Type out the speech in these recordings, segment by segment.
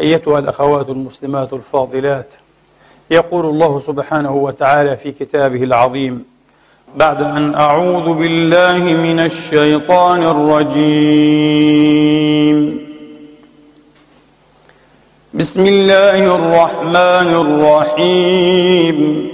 أيتها الأخوات المسلمات الفاضلات. يقول الله سبحانه وتعالى في كتابه العظيم بعد أن أعوذ بالله من الشيطان الرجيم. بسم الله الرحمن الرحيم.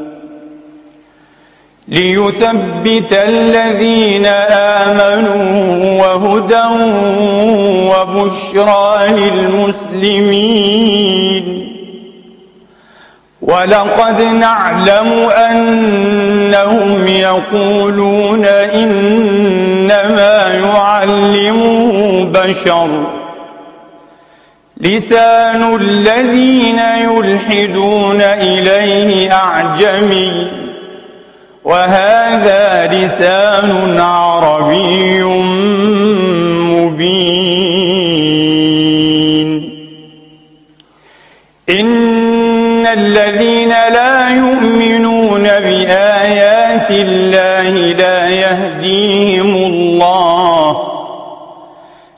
ليثبت الذين آمنوا وهدى وبشرى للمسلمين. ولقد نعلم أنهم يقولون إنما يعلمه بشر. لسان الذين يلحدون إليه أعجمي. وهذا لسان عربي مبين. إن الذين لا يؤمنون بآيات الله لا يهديهم الله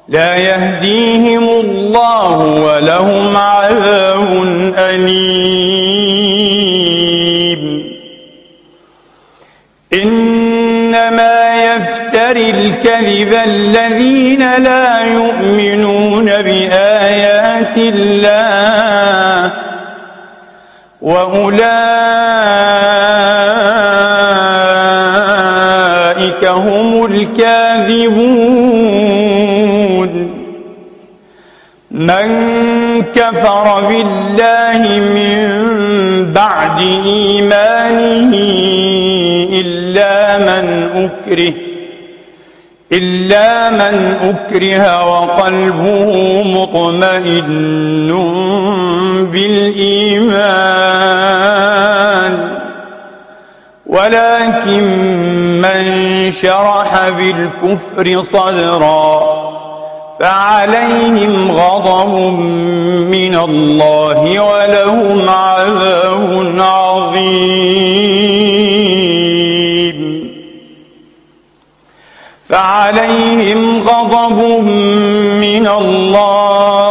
لا يهديهم الله ولهم عذاب أليم. الكذب الذين لا يؤمنون بآيات الله وأولئك هم الكاذبون من كفر بالله من بعد إيمانه إلا من أكره إلا من أكره وقلبه مطمئن بالإيمان. ولكن من شرح بالكفر صدرا فعليهم غضب من الله ولهم عذاب عظيم. فعليهم غضب من الله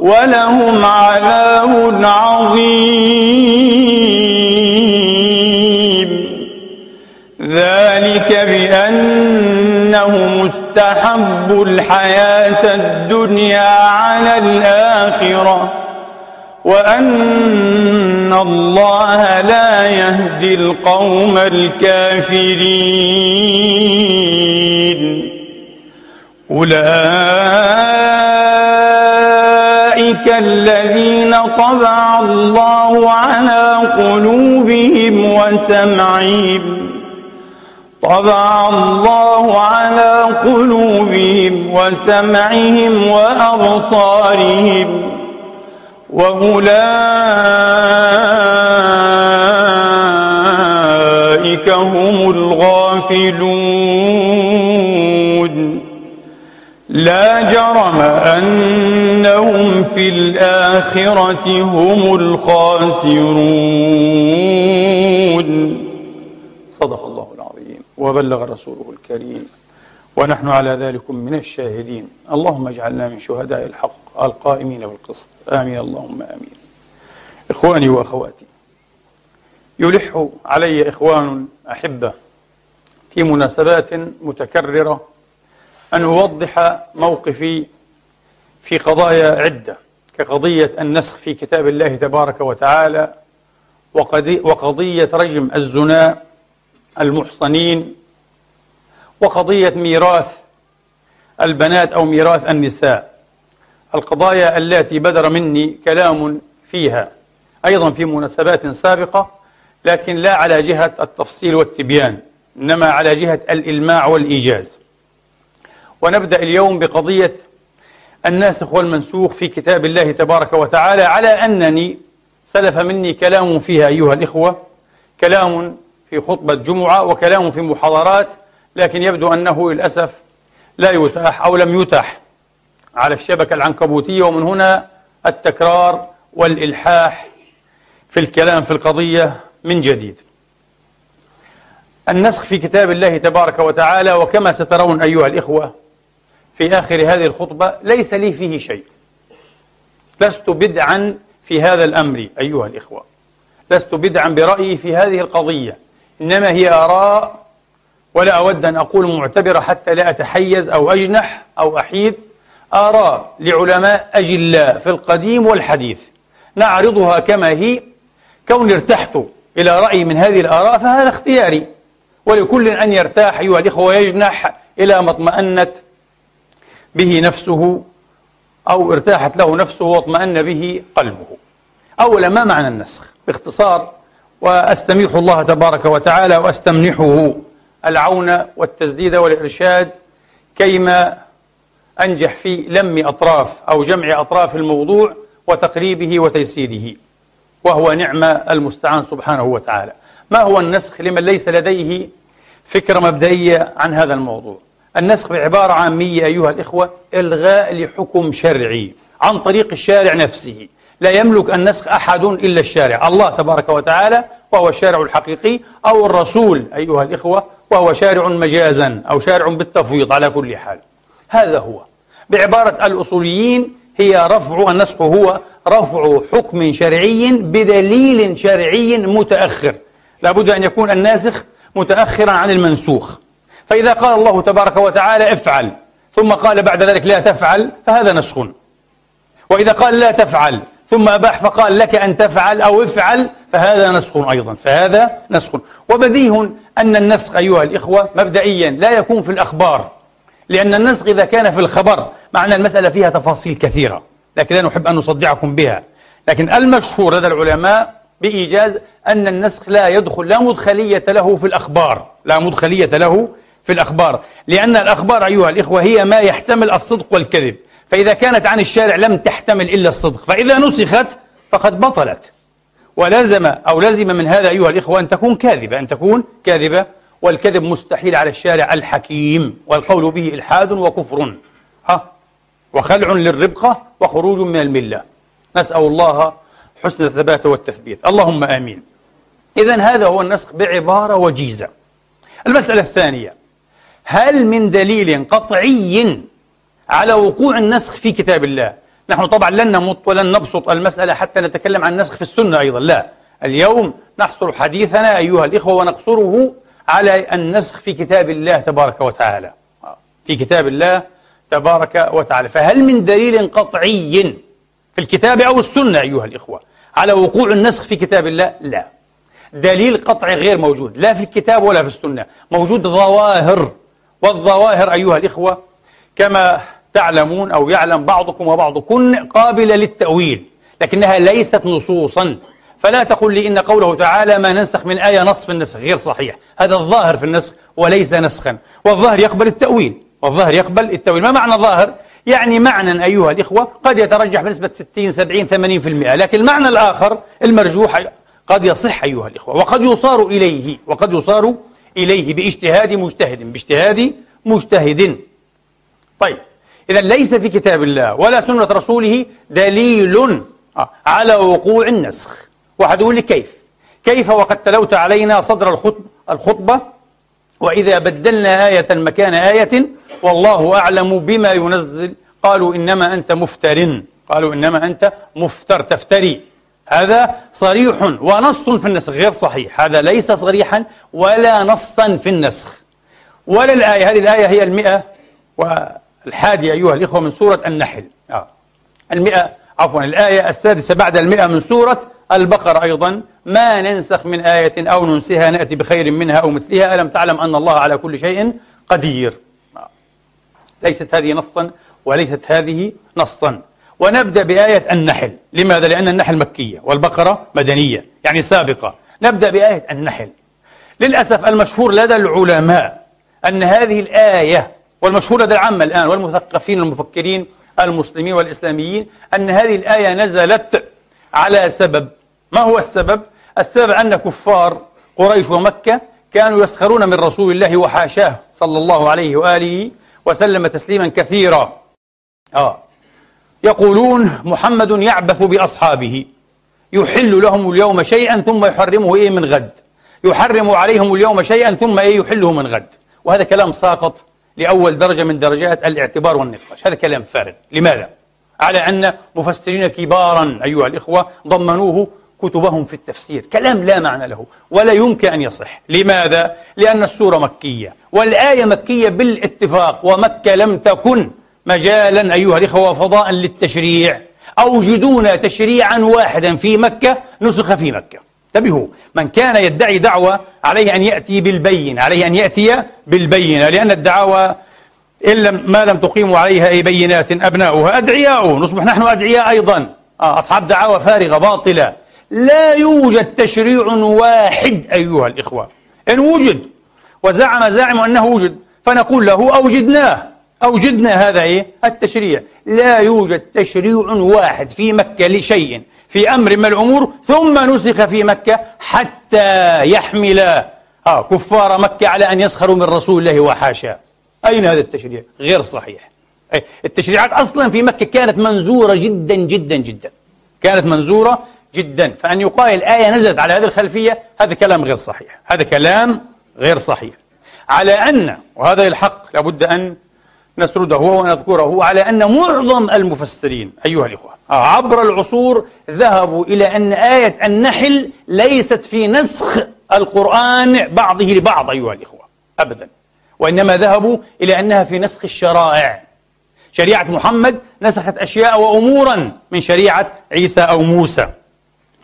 ولهم عذاب عظيم. ذلك بأنه مستحب الحياة الدنيا على الآخرة. وأن الله لا يهدي القوم الكافرين. أولئك الذين طبع الله على قلوبهم وسمعهم. طبع الله على قلوبهم وسمعهم وأبصارهم. وأولئك هم الغافلون. لا جرم أنهم في الآخرة هم الخاسرون. صدق الله العظيم. وبلغ رسوله الكريم. ونحن على ذلك من الشاهدين. اللهم اجعلنا من شهداء الحق القائمين بالقسط. آمين. اللهم آمين. إخواني وأخواتي يلح علي إخوان أحبة في مناسبات متكررة أن أوضح موقفي في قضايا عدة كقضية النسخ في كتاب الله تبارك وتعالى وقضية رجم الزنا المحصنين وقضية ميراث البنات أو ميراث النساء. القضايا التي بدر مني كلام فيها أيضا في مناسبات سابقة لكن لا على جهة التفصيل والتبيان إنما على جهة الإلماع والإيجاز. ونبدأ اليوم بقضية الناسخ والمنسوخ في كتاب الله تبارك وتعالى على أنني سلف مني كلام فيها أيها الإخوة كلام في خطبة جمعة وكلام في محاضرات لكن يبدو أنه للأسف لا يتاح أو لم يتاح على الشبكة العنكبوتية. ومن هنا التكرار والإلحاح في الكلام في القضية من جديد. النسخ في كتاب الله تبارك وتعالى وكما سترون أيها الإخوة في آخر هذه الخطبة ليس لي فيه شيء. لست بدعا في هذا الأمر أيها الإخوة. لست بدعا برأيي في هذه القضية. إنما هي آراء ولا أود أن أقول معتبرة حتى لا أتحيز أو أجنح أو أحيد آراء لعلماء أجلاء في القديم والحديث. نعرضها كما هي. كون ارتحت إلى رأي من هذه الآراء فهذا اختياري. ولكل أن يرتاح أيها الإخوة ويجنح إلى ما اطمأنت به نفسه أو ارتاحت له نفسه واطمأن به قلبه. أولا ما معنى النسخ؟ باختصار وأستميح الله تبارك وتعالى وأستمنحه. العون والتسديد والإرشاد كيما أنجح في لم أطراف أو جمع أطراف الموضوع وتقريبه وتيسيره وهو نعم المستعان سبحانه وتعالى. ما هو النسخ لمن ليس لديه فكرة مبدئية عن هذا الموضوع؟ النسخ بعبارة عامية أيها الإخوة إلغاء لحكم شرعي عن طريق الشارع نفسه. لا يملك النسخ أحد إلا الشارع الله تبارك وتعالى وهو الشارع الحقيقي أو الرسول أيها الإخوة وهو شارع مجازا أو شارع بالتفويض على كل حال. هذا هو. بعبارة الأصوليين هي رفع النسخ هو رفع حكم شرعي بدليل شرعي متأخر. لابد أن يكون الناسخ متأخرا عن المنسوخ. فإذا قال الله تبارك وتعالى افعل ثم قال بعد ذلك لا تفعل فهذا نسخ. وإذا قال لا تفعل ثم أباح فقال لك أن تفعل أو افعل فهذا نسخ أيضا فهذا نسخ. وبديه أن النسخ أيها الإخوة مبدئيا لا يكون في الأخبار لأن النسخ إذا كان في الخبر معنى المسألة فيها تفاصيل كثيرة لكن لا نحب أن نصدعكم بها. لكن المشهور لدى العلماء بإيجاز أن النسخ لا يدخل لا مدخلية له في الأخبار لا مدخلية له في الأخبار لأن الأخبار أيها الإخوة هي ما يحتمل الصدق والكذب. فإذا كانت عن الشارع لم تحتمل إلا الصدق فإذا نسخت فقد بطلت. ولازم أو لزم من هذا أيها الإخوة أن تكون كاذبة أن تكون كاذبة والكذب مستحيل على الشارع الحكيم والقول به إلحاد وكفر. ها؟ وخلع للربقة وخروج من الملة. نسأل الله حسن الثبات والتثبيت. اللهم آمين. إذا هذا هو النسخ بعبارة وجيزة. المسألة الثانية هل من دليل قطعي على وقوع النسخ في كتاب الله. نحن طبعا لن نمط ولن نبسط المسألة حتى نتكلم عن النسخ في السنة أيضا. لا. اليوم نحصر حديثنا أيها الإخوة ونقصره على النسخ في كتاب الله تبارك وتعالى. في كتاب الله تبارك وتعالى. فهل من دليل قطعي في الكتاب أو السنة أيها الإخوة على وقوع النسخ في كتاب الله؟ لا. دليل قطعي غير موجود. لا في الكتاب ولا في السنة. موجود ظواهر. والظواهر أيها الإخوة كما تعلمون أو يعلم بعضكم وبعضكن قابلة للتأويل لكنها ليست نصوصا. فلا تقل لي إن قوله تعالى ما ننسخ من آية نصف النسخ غير صحيح. هذا الظاهر في النسخ وليس نسخا. والظاهر يقبل التأويل. والظاهر يقبل التأويل. ما معنى ظاهر؟ يعني معنى أيها الإخوة قد يترجح بنسبة 60 70 80% لكن المعنى الآخر المرجوح قد يصح أيها الإخوة. وقد يصار إليه وقد يصار إليه باجتهاد مجتهد باجتهاد مجتهد. طيب. إذا ليس في كتاب الله ولا سنة رسوله دليل على وقوع النسخ. واحد يقول لي كيف؟ كيف وقد تلوت علينا صدر الخطب الخطبة؟ وإذا بدلنا آية مكان آية والله أعلم بما ينزل. قالوا إنما أنت مفتر. قالوا إنما أنت مفتر تفتري. هذا صريح ونص في النسخ غير صحيح. هذا ليس صريحا ولا نصا في النسخ. ولا الآية هذه الآية هي المئة والحادية أيها الإخوة من سورة النحل. آه. المئة عفوا الآية السادسة بعد المئة من سورة البقرة أيضا. ما ننسخ من آية أو ننسها نأتي بخير منها أو مثلها. ألم تعلم أن الله على كل شيء قدير؟ ليست هذه نصا وليست هذه نصا. ونبدأ بآية النحل. لماذا؟ لأن النحل مكية والبقرة مدنية يعني سابقة. نبدأ بآية النحل. للأسف المشهور لدى العلماء أن هذه الآية والمشهور لدى العامة الآن والمثقفين المفكرين المسلمين والإسلاميين أن هذه الآية نزلت على سبب. ما هو السبب؟ السبب أن كفار قريش ومكة كانوا يسخرون من رسول الله وحاشاه صلى الله عليه وآله وسلم تسليما كثيرا. آه. يقولون محمد يعبث بأصحابه يحل لهم اليوم شيئا ثم يحرمه إيه من غد يحرم عليهم اليوم شيئا ثم إيه يحله من غد. وهذا كلام ساقط لأول درجة من درجات الاعتبار والنقاش. هذا كلام فارغ. لماذا؟ على أن مفسرين كبارا أيها الإخوة ضمنوه كتبهم في التفسير. كلام لا معنى له ولا يمكن أن يصح. لماذا؟ لأن السورة مكية والآية مكية بالاتفاق. ومكة لم تكن مجالا أيها الإخوة فضاء للتشريع. أوجدونا تشريعا واحدا في مكة نسخ في مكة. انتبهوا من كان يدعي دعوة عليه أن يأتي بالبين عليه أن يأتي بالبينة لأن الدعاوى إن لم ما لم تقيموا عليها أي بينات أبناؤها أدعياء نصبح نحن أدعياء أيضا. آه أصحاب دعاوى فارغة باطلة. لا يوجد تشريع واحد أيها الإخوة. إن وجد وزعم زاعم أنه وجد فنقول له أوجدناه. أوجدنا هذا إيه؟ التشريع. لا يوجد تشريع واحد في مكة لشيء. في أمر من الأمور ثم نسخ في مكة حتى يحمل آه كفار مكة على أن يسخروا من رسول الله وحاشا. أين هذا التشريع؟ غير صحيح. التشريعات أصلا في مكة كانت منزورة جدا جدا جدا. كانت منزورة جدا. فأن يقال الآية نزلت على هذه الخلفية هذا كلام غير صحيح. هذا كلام غير صحيح. على أن وهذا الحق لابد أن نسرده ونذكره على أن معظم المفسرين أيها الإخوة عبر العصور ذهبوا إلى أن آية النحل ليست في نسخ القرآن بعضه لبعض أيها الإخوة أبدا. وإنما ذهبوا إلى أنها في نسخ الشرائع. شريعة محمد نسخت أشياء وأمورا من شريعة عيسى أو موسى.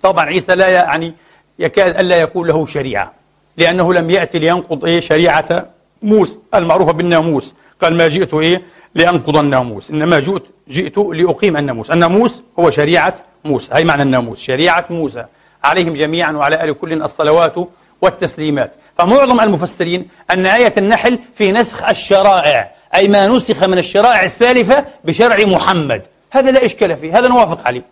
طبعا عيسى لا يعني يكاد ألا يكون له شريعة لأنه لم يأتي لينقض إيه شريعة موسى المعروفة بالناموس. قال ما جئت إيه؟ لأنقض الناموس. إنما جئت جئت لأقيم الناموس. الناموس هو شريعة موسى. هي معنى الناموس. شريعة موسى. عليهم جميعا وعلى آل كل الصلوات والتسليمات. فمعظم المفسرين أن آية النحل في نسخ الشرائع أي ما نسخ من الشرائع السالفة بشرع محمد. هذا لا إشكال فيه. هذا نوافق عليه.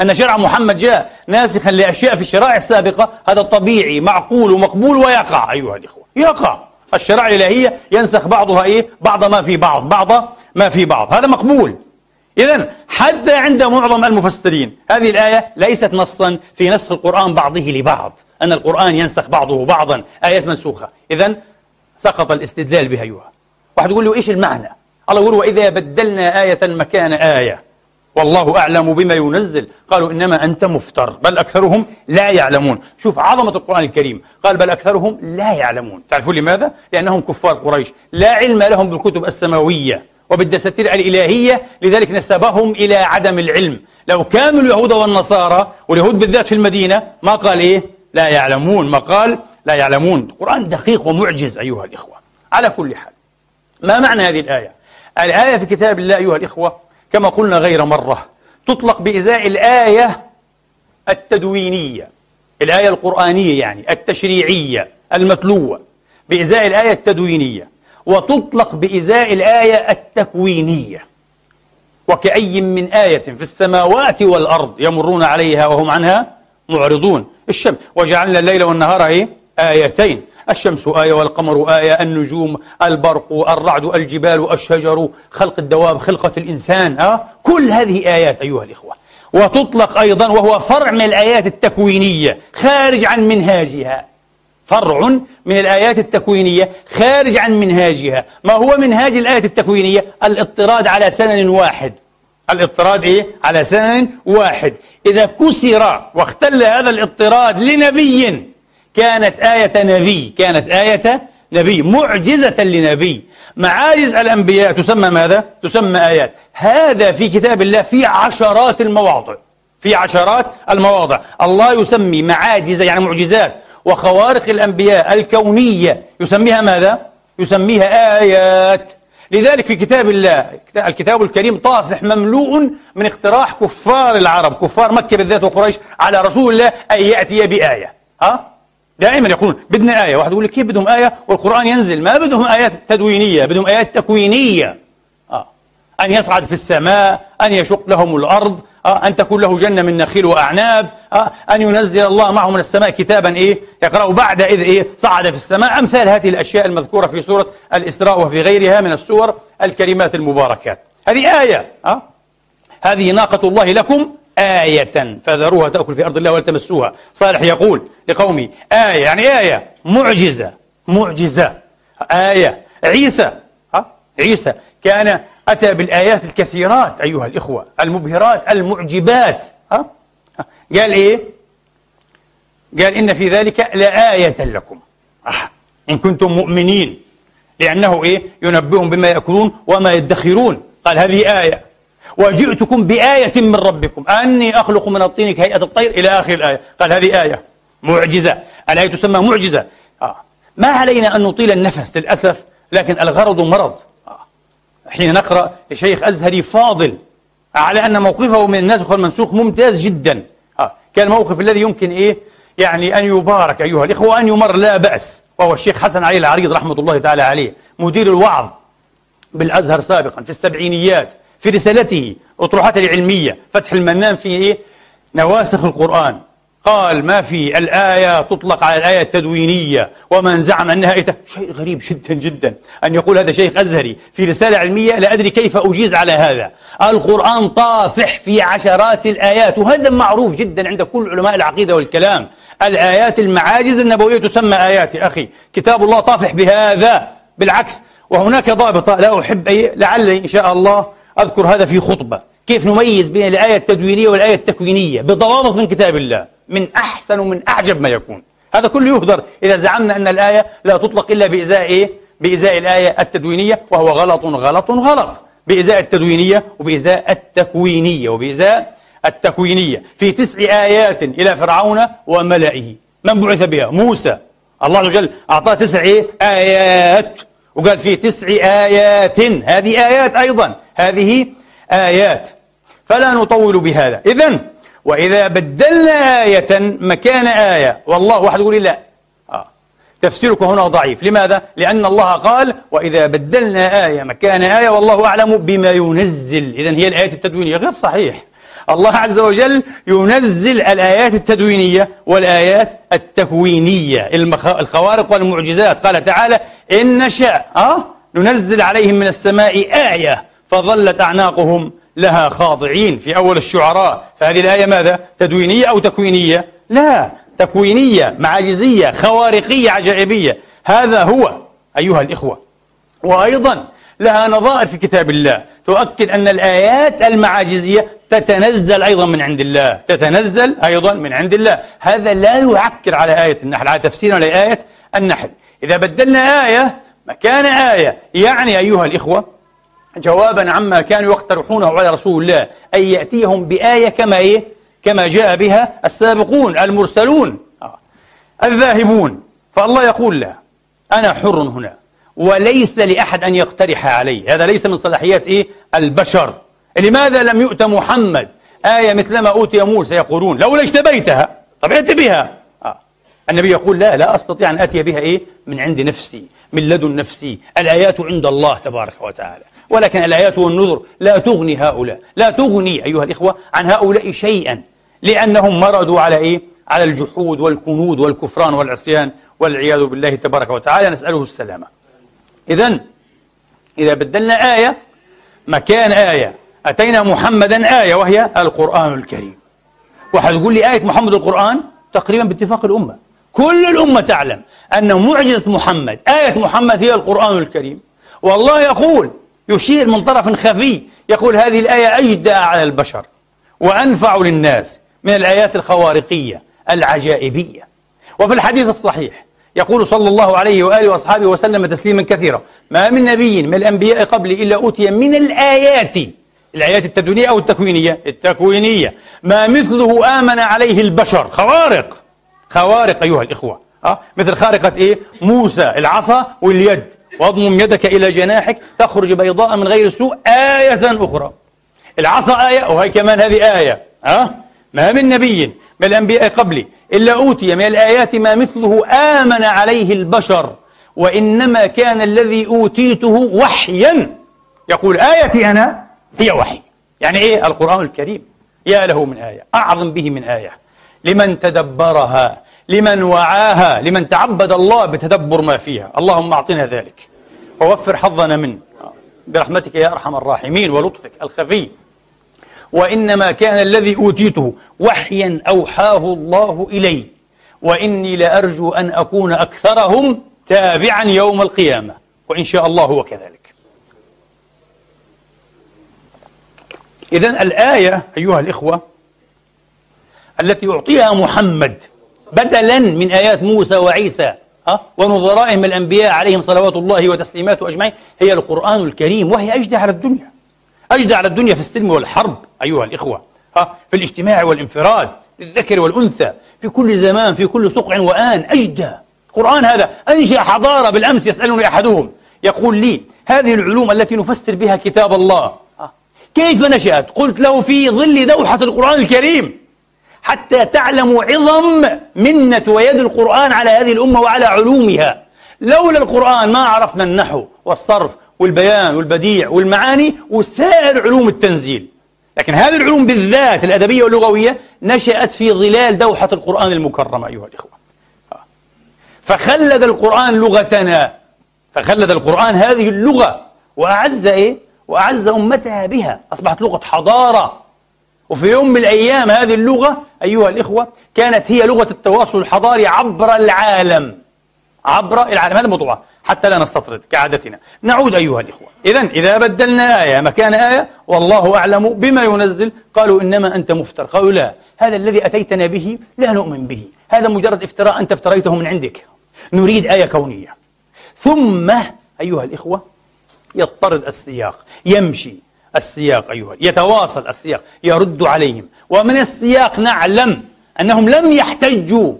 أن شرع محمد جاء ناسخا لأشياء في الشرائع السابقة هذا طبيعي معقول ومقبول ويقع. أيها الإخوة يقع. الشرائع الإلهية ينسخ بعضها إيه؟ بعض ما في بعض بعض ما في بعض. هذا مقبول. إذا حتى عند معظم المفسرين هذه الآية ليست نصا في نسخ القرآن بعضه لبعض أن القرآن ينسخ بعضه بعضا آيات منسوخة. إذا سقط الاستدلال بها أيها واحد يقول له إيش المعنى؟ الله يقول وإذا بدلنا آية مكان آية. والله أعلم بما ينزل. قالوا إنما أنت مفتر. بل أكثرهم لا يعلمون. شوف عظمة القرآن الكريم. قال بل أكثرهم لا يعلمون. تعرفون لماذا؟ لأنهم كفار قريش. لا علم لهم بالكتب السماوية وبالدساتير الإلهية. لذلك نسبهم إلى عدم العلم. لو كانوا اليهود والنصارى واليهود بالذات في المدينة ما قال إيه؟ لا يعلمون. ما قال لا يعلمون. القرآن دقيق ومعجز أيها الإخوة. على كل حال. ما معنى هذه الآية؟ الآية في كتاب الله أيها الإخوة كما قلنا غير مرة تطلق بإزاء الآية التدوينية الآية القرآنية يعني التشريعية المتلوة بإزاء الآية التدوينية وتطلق بإزاء الآية التكوينية. وكأي من آية في السماوات والأرض يمرون عليها وهم عنها معرضون. الشمس وجعلنا الليل والنهار إيه؟ آيتين. الشمس آية والقمر آية النجوم البرق الرعد الجبال الشجر خلق الدواب خلقة الإنسان أه؟ كل هذه آيات أيها الإخوة. وتطلق أيضا وهو فرع من الآيات التكوينية خارج عن منهاجها. فرع من الآيات التكوينية خارج عن منهاجها. ما هو منهاج الآية التكوينية؟ الاضطراد على سنن واحد. الاضطراد إيه؟ على سنن واحد. إذا كسر واختل هذا الاضطراد لنبي كانت آية نبي كانت آية نبي معجزة لنبي. معاجز الأنبياء تسمى ماذا؟ تسمى آيات. هذا في كتاب الله في عشرات المواضع. في عشرات المواضع. الله يسمي معاجز يعني معجزات. وخوارق الأنبياء الكونية يسميها ماذا؟ يسميها آيات. لذلك في كتاب الله الكتاب الكريم طافح مملوء من اقتراح كفار العرب كفار مكة بالذات وقريش على رسول الله أن يأتي بآية. ها؟ دائما يقولون بدنا آية. واحد يقول لك كيف بدهم آية؟ والقرآن ينزل. ما بدهم آيات تدوينية بدهم آيات تكوينية. آه. أن يصعد في السماء أن يشق لهم الأرض آه. أن تكون له جنة من نخيل وأعناب آه. أن ينزل الله معه من السماء كتابا إيه؟ يقرأ بعد إذ إيه؟ صعد في السماء. أمثال هذه الأشياء المذكورة في سورة الإسراء وفي غيرها من السور الكريمات المباركات. هذه آية. آه. هذه ناقة الله لكم آية فذروها تأكل في أرض الله ولا تمسوها صالح يقول لقومي آية يعني آية معجزة معجزة. آية عيسى ها؟ عيسى كان أتى بالآيات الكثيرات أيها الإخوة المبهرات المعجبات ها؟ قال إيه؟ قال إن في ذلك لآية لكم. آه. إن كنتم مؤمنين. لأنه إيه؟ ينبئهم بما يأكلون وما يدخرون. قال هذه آية. وجئتكم بآية من ربكم. أني أخلق من الطين كهيئة الطير إلى آخر الآية. قال هذه آية معجزة. الآية تسمى معجزة؟ آه. ما علينا أن نطيل النفس للأسف لكن الغرض مرض. آه. حين نقرأ لشيخ أزهري فاضل على أن موقفه من الناسخ والمنسوخ ممتاز جدا. آه. كان الموقف الذي يمكن إيه؟ يعني أن يبارك أيها الإخوة وأن يمر لا بأس وهو الشيخ حسن علي العريض رحمة الله تعالى عليه مدير الوعظ بالأزهر سابقا في السبعينيات. في رسالته أطروحاته العلمية فتح المنام في إيه؟ نواسخ القرآن. قال ما في الآية تطلق على الآية التدوينية ومن زعم أنها آية شيء غريب جدا جدا. أن يقول هذا شيخ أزهري في رسالة علمية لا أدري كيف أجيز على هذا. القرآن طافح في عشرات الآيات وهذا معروف جدا عند كل علماء العقيدة والكلام. الآيات المعاجز النبوية تسمى آيات أخي. كتاب الله طافح بهذا بالعكس. وهناك ضابطة لا أحب أي لعلي إن شاء الله أذكر هذا في خطبة. كيف نميز بين الآية التدوينية والآية التكوينية؟ بضوابط من كتاب الله. من أحسن ومن أعجب ما يكون. هذا كله يهدر إذا زعمنا أن الآية لا تطلق إلا بإزاء إيه؟ بإزاء الآية التدوينية وهو غلط غلط غلط. بإزاء التدوينية وبإزاء التكوينية وبإزاء التكوينية. في تسع آيات إلى فرعون وملئه. من بعث بها؟ موسى. الله عز وجل أعطاه تسع إيه؟ آيات. وقال في تسع آيات. هذه آيات أيضا. هذه آيات. فلا نطول بهذا. إذا وإذا بدلنا آية مكان آية. والله واحد يقول لا. آه. تفسيرك هنا ضعيف. لماذا؟ لأن الله قال وإذا بدلنا آية مكان آية والله أعلم بما ينزل. إذا هي الآية التدوينية. غير صحيح. الله عز وجل ينزل الآيات التدوينية والآيات التكوينية الخوارق والمعجزات قال تعالى إن نشاء أه؟ ننزل عليهم من السماء آية فظلت أعناقهم لها خاضعين في أول الشعراء فهذه الآية ماذا؟ تدوينية أو تكوينية؟ لا تكوينية معاجزية خوارقية عجائبية هذا هو أيها الإخوة وأيضا لها نظائر في كتاب الله تؤكد أن الآيات المعاجزية تتنزل أيضا من عند الله. تتنزل أيضا من عند الله. هذا لا يعكر على آية النحل على تفسيرنا لآية النحل. إذا بدلنا آية مكان آية. يعني أيها الإخوة جوابا عما كانوا يقترحونه على رسول الله أن يأتيهم بآية كما إيه؟ كما جاء بها السابقون المرسلون. الذاهبون. فالله يقول لا. أنا حر هنا. وليس لأحد أن يقترح علي. هذا ليس من صلاحيات إيه؟ البشر. لماذا لم يؤت محمد؟ آية مثلما أوتي موسى يقولون لولا اجتبيتها. طب ائت بها آه. النبي يقول لا لا أستطيع أن آتي بها إيه؟ من عند نفسي من لدن نفسي. الآيات عند الله تبارك وتعالى. ولكن الآيات والنذر لا تغني هؤلاء لا تغني أيها الإخوة عن هؤلاء شيئا لأنهم مرضوا على إيه؟ على الجحود والكنود والكفران والعصيان والعياذ بالله تبارك وتعالى. نسأله السلامة. إذا إذا بدلنا آية مكان آية. أتينا محمدا آية وهي القرآن الكريم. وحتقول لي آية محمد القرآن تقريبا باتفاق الأمة. كل الأمة تعلم أن معجزة محمد آية محمد هي القرآن الكريم. والله يقول يشير من طرف خفي يقول هذه الآية أجدى على البشر وأنفع للناس من الآيات الخوارقية العجائبية. وفي الحديث الصحيح يقول صلى الله عليه وآله وأصحابه وسلم تسليما كثيرا ما من نبي من الأنبياء قبلي إلا أوتي من الآيات الآيات التدوينية أو التكوينية؟ التكوينية. ما مثله آمن عليه البشر. خوارق. خوارق أيها الإخوة. أه؟ مثل خارقة إيه؟ موسى العصا واليد. واضمم يدك إلى جناحك تخرج بيضاء من غير سوء آية أخرى. العصا آية وهي كمان هذه آية. أه؟ ما من نبي من الأنبياء قبلي إلا أوتي من الآيات ما مثله آمن عليه البشر. وإنما كان الذي أوتيته وحيا. يقول آيتي أنا هي وحي. يعني إيه؟ القرآن الكريم. يا له من آية. أعظم به من آية. لمن تدبرها لمن وعاها لمن تعبد الله بتدبر ما فيها. اللهم أعطنا ذلك. ووفر حظنا منه. برحمتك يا أرحم الراحمين ولطفك الخفي. وإنما كان الذي أوتيته وحيا أوحاه الله إلي. وإني لأرجو أن أكون أكثرهم تابعا يوم القيامة. وإن شاء الله هو كذلك إذا الآية أيها الإخوة التي يعطيها محمد بدلا من آيات موسى وعيسى ونظرائهم الأنبياء عليهم صلوات الله وتسليماته أجمعين هي القرآن الكريم وهي أجدى على الدنيا أجدى على الدنيا في السلم والحرب أيها الإخوة ها؟ في الاجتماع والانفراد للذكر والأنثى في كل زمان في كل صقع وآن أجدى. القرآن هذا أنشأ حضارة بالأمس يسألني أحدهم يقول لي هذه العلوم التي نفسر بها كتاب الله كيف نشأت؟ قلت له في ظل دوحة القرآن الكريم. حتى تعلموا عظم منة ويد القرآن على هذه الأمة وعلى علومها. لولا القرآن ما عرفنا النحو والصرف والبيان والبديع والمعاني وسائر علوم التنزيل. لكن هذه العلوم بالذات الأدبية واللغوية نشأت في ظلال دوحة القرآن المكرم أيها الإخوة. فخلد القرآن لغتنا. فخلد القرآن هذه اللغة. وأعز إيه؟ وأعز أمتها بها. أصبحت لغة حضارة. وفي يوم من الأيام هذه اللغة أيها الإخوة كانت هي لغة التواصل الحضاري عبر العالم. عبر العالم. هذا موضوع حتى لا نستطرد كعادتنا. نعود أيها الإخوة. إذا إذا بدلنا آية مكان آية والله أعلم بما ينزل. قالوا إنما أنت مفتر. قالوا لا هذا الذي أتيتنا به لا نؤمن به. هذا مجرد افتراء أنت افتريته من عندك. نريد آية كونية. ثم أيها الإخوة يضطرد السياق يمشي السياق أيها يتواصل السياق يرد عليهم. ومن السياق نعلم أنهم لم يحتجوا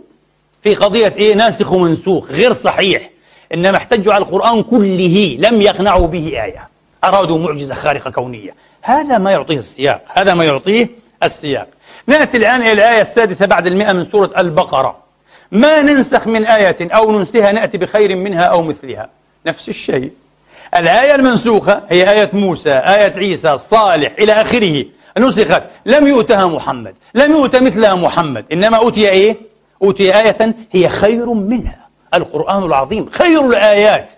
في قضية إيه؟ ناسخ ومنسوخ غير صحيح. إنما احتجوا على القرآن كله لم يقنعوا به آية. أرادوا معجزة خارقة كونية. هذا ما يعطيه السياق هذا ما يعطيه السياق. نأتي الآن إلى الآية السادسة بعد المئة من سورة البقرة. ما ننسخ من آية أو ننسها نأتي بخير منها أو مثلها؟ نفس الشيء. الآية المنسوخة هي آية موسى آية عيسى صالح إلى آخره. نسخت. لم يؤتها محمد لم يؤت مثلها محمد. إنما أوتي إيه؟ أوتي آية هي خير منها. القرآن العظيم خير الآيات.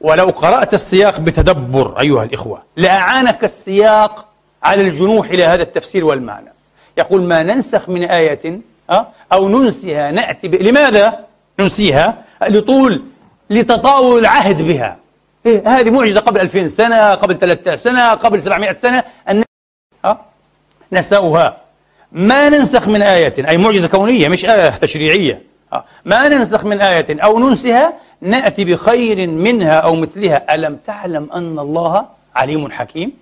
ولو قرأت السياق بتدبر أيها الإخوة لأعانك السياق على الجنوح إلى هذا التفسير والمعنى. يقول ما ننسخ من آية أو ننسها نأتي ب... لماذا ننسيها؟ لطول لتطاول العهد بها. إيه هذه معجزة قبل 2000 سنة قبل 3000 سنة قبل 700 سنة. أن نسوها ما ننسخ من آية أي معجزة كونية مش آية تشريعية. ما ننسخ من آية أو ننسها نأتي بخير منها أو مثلها. ألم تعلم أن الله عليم حكيم؟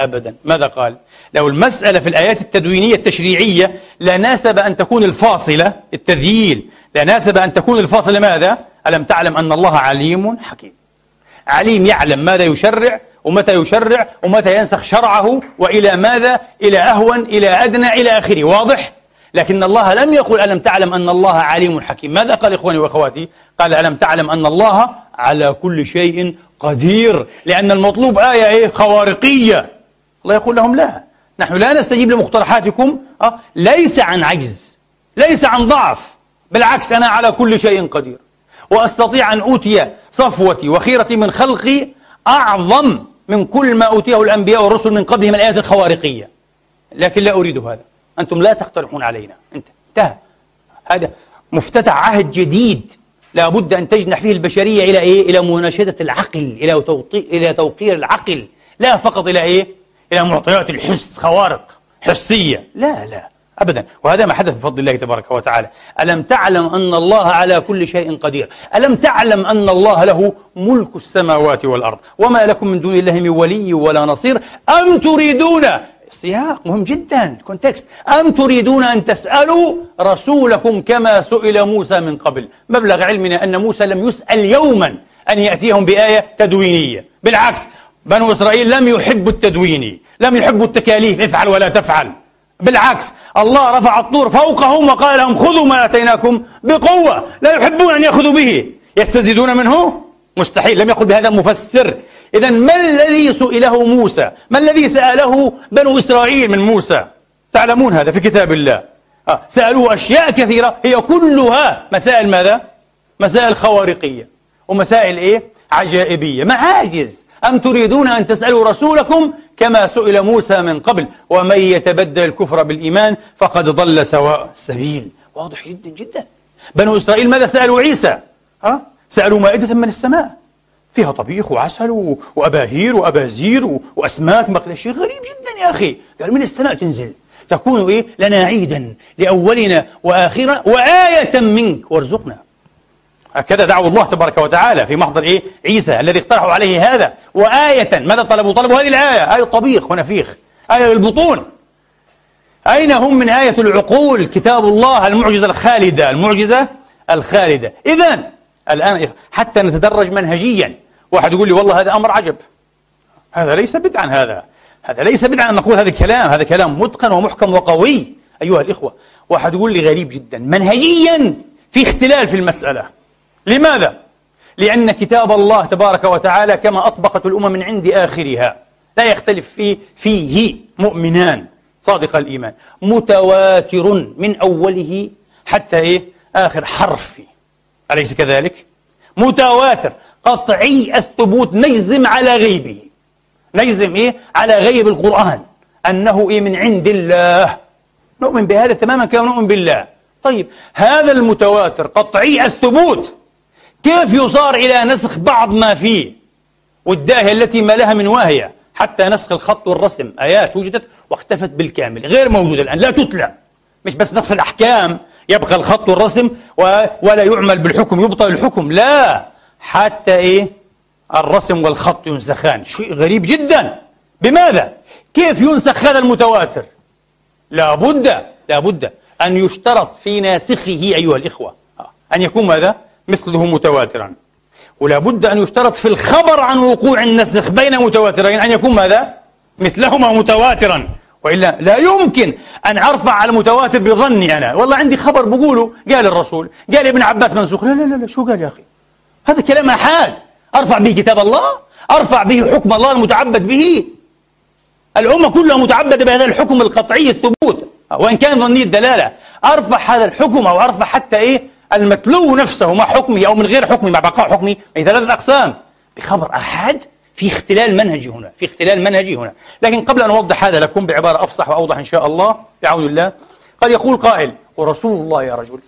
أبدا. ماذا قال؟ لو المسألة في الآيات التدوينية التشريعية لا ناسب أن تكون الفاصلة التذييل لا ناسب أن تكون الفاصلة ماذا؟ ألم تعلم أن الله عليم حكيم. عليم يعلم ماذا يشرع ومتى يشرع ومتى ينسخ شرعه وإلى ماذا إلى أهون إلى أدنى إلى آخره. واضح؟ لكن الله لم يقل ألم تعلم أن الله عليم حكيم. ماذا قال إخواني وأخواتي؟ قال ألم تعلم أن الله على كل شيء قدير. لأن المطلوب آية إيه؟ خوارقية. الله يقول لهم لا. نحن لا نستجيب لمقترحاتكم أه؟ ليس عن عجز ليس عن ضعف بالعكس أنا على كل شيء قدير. وأستطيع أن أوتي صفوتي وخيرتي من خلقي أعظم من كل ما أوتيه الأنبياء والرسل من قبلهم الآيات الخوارقية. لكن لا أريد هذا. أنتم لا تقترحون علينا. أنت انتهى. هذا مفتتح عهد جديد لا بد أن تجنح فيه البشرية إلى إيه؟ إلى مناشدة العقل إلى إلى توقير العقل. لا فقط إلى إيه؟ إلى معطيات الحس خوارق حسية. لا لا. أبدا. وهذا ما حدث بفضل الله تبارك وتعالى. ألم تعلم أن الله على كل شيء قدير؟ ألم تعلم أن الله له ملك السماوات والأرض؟ وما لكم من دون الله من ولي ولا نصير؟ أم تريدون؟ السياق مهم جدا. كونتكست أم تريدون أن تسألوا رسولكم كما سئل موسى من قبل؟ مبلغ علمنا أن موسى لم يسأل يوما أن يأتيهم بآية تدوينية. بالعكس بنو إسرائيل لم يحبوا التدويني لم يحبوا التكاليف افعل ولا تفعل. بالعكس الله رفع الطور فوقهم وقال لهم خذوا ما آتيناكم بقوة لا يحبون أن يأخذوا به. يستزيدون منه؟ مستحيل. لم يقل بهذا مفسر اذا ما الذي سئله موسى؟ ما الذي سأله بنو إسرائيل من موسى؟ تعلمون هذا في كتاب الله. آه. سألوه أشياء كثيرة هي كلها مسائل ماذا؟ مسائل خوارقية. ومسائل إيه؟ عجائبية. معاجز. أم تريدون أن تسألوا رسولكم كما سئل موسى من قبل؟ ومن يتبدل الكفر بالإيمان فقد ضل سواء السبيل. واضح جدا جدا. بنو إسرائيل ماذا سألوا عيسى؟ ها؟ سألوا مائدة من السماء. فيها طبيخ وعسل وأباهير وأبازير وأسماك مقلة شيء غريب جدا يا أخي. قال من السماء تنزل. تكون إيه؟ لنا عيدا لأولنا وآخرنا وآية منك. وارزقنا. هكذا دعوا الله تبارك وتعالى في محضر إيه؟ عيسى الذي اقترحوا عليه هذا. وآية ماذا طلبوا؟ طلبوا هذه الآية آية طبيخ ونفيخ آية البطون. أين هم من آية العقول؟ كتاب الله المعجزة الخالدة المعجزة الخالدة. إذا الآن حتى نتدرج منهجيا. واحد يقول لي والله هذا أمر عجب. هذا ليس بدعا هذا هذا ليس بدعا أن نقول هذا الكلام هذا كلام متقن ومحكم وقوي. أيها الإخوة واحد يقول لي غريب جدا. منهجيا في اختلال في المسألة. لماذا؟ لأن كتاب الله تبارك وتعالى كما أطبقت الأمم من عند آخرها لا يختلف فيه فيه مؤمنان. صادق الإيمان. متواتر من أوله حتى إيه؟ آخر حرف. أليس كذلك؟ متواتر. قطعي الثبوت. نجزم على غيبه. نجزم إيه؟ على غيب القرآن. أنه إيه؟ من عند الله. نؤمن بهذا تماما كما نؤمن بالله. طيب هذا المتواتر قطعي الثبوت كيف يصار إلى نسخ بعض ما فيه والداهية التي ما لها من واهية؟ حتى نسخ الخط والرسم. آيات وجدت واختفت بالكامل غير موجودة الآن لا تتلى. مش بس نسخ الأحكام يبقى الخط والرسم ولا يعمل بالحكم يبطل الحكم. لا. حتى إيه؟ الرسم والخط ينسخان. شيء غريب جدا. بماذا؟ كيف ينسخ هذا المتواتر؟ لابد لابد أن يشترط في ناسخه أيها الإخوة. أن يكون ماذا؟ مثله متواترا. ولا بد أن يشترط في الخبر عن وقوع النسخ بين متواترين أن يكون ماذا؟ مثلهما متواترا. وإلا لا يمكن أن أرفع على المتواتر بظني أنا. والله عندي خبر بقوله قال الرسول قال ابن عباس منسوخ. لا لا لا, شو قال يا أخي؟ هذا كلام أحاد. أرفع به كتاب الله أرفع به حكم الله المتعبد به. الأمة كلها متعبدة بهذا الحكم القطعي الثبوت. وإن كان ظني الدلالة. أرفع هذا الحكم أو أرفع حتى إيه؟ المتلو نفسه مع حكمه أو من غير حكمه مع بقاء حكمه أي ثلاثة أقسام. بخبر أحد في اختلال منهجي هنا في اختلال منهجي هنا. لكن قبل أن أوضح هذا لكم بعبارة أفصح وأوضح إن شاء الله بعون الله قد يقول قائل ورسول الله يا رجل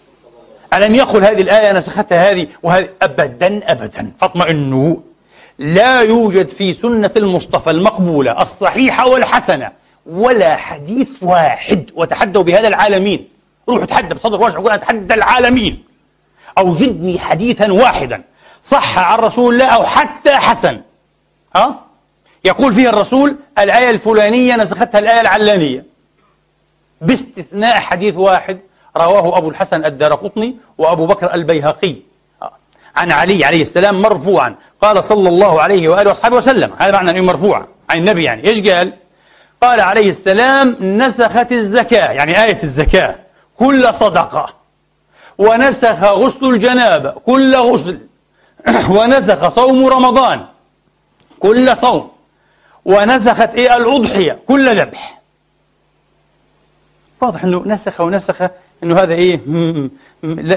ألم يقل هذه الآية نسختها هذه وهذه؟ أبدا أبدا. فاطمئنوا. لا يوجد في سنة المصطفى المقبولة الصحيحة والحسنة ولا حديث واحد. وتحدوا بهذا العالمين. روحوا تحدى بصدر واسع وقول أتحدى العالمين. أوجدني حديثا واحدا. صح عن رسول الله أو حتى حسن. ها؟ يقول فيه الرسول الآية الفلانية نسختها الآية العلانية. باستثناء حديث واحد رواه أبو الحسن الدارقطني وأبو بكر البيهقي. عن علي عليه السلام مرفوعا. قال صلى الله عليه وآله وأصحابه وسلم. هذا معنى أنه مرفوع عن النبي يعني. إيش قال؟ قال عليه السلام نسخت الزكاة. يعني آية الزكاة. كل صدقة. ونسخ غسل الجنابة كل غسل. ونسخ صوم رمضان كل صوم. ونسخت إيه؟ الأضحية كل ذبح. واضح أنه نسخ ونسخ أنه هذا إيه؟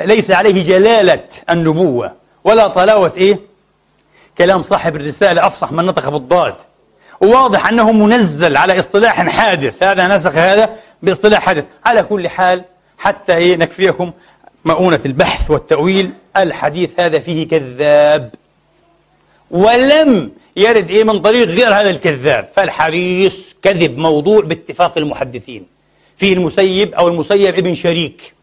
ليس عليه جلالة النبوة ولا طلاوة إيه؟ كلام صاحب الرسالة أفصح من نطق بالضاد. وواضح أنه منزل على اصطلاح حادث هذا نسخ هذا باصطلاح حادث. على كل حال حتى إيه؟ نكفيكم. مؤونة البحث والتأويل الحديث هذا فيه كذاب. ولم يرد إيه من طريق غير هذا الكذاب. فالحديث كذب موضوع باتفاق المحدثين. فيه المسيب أو المسيب ابن شريك.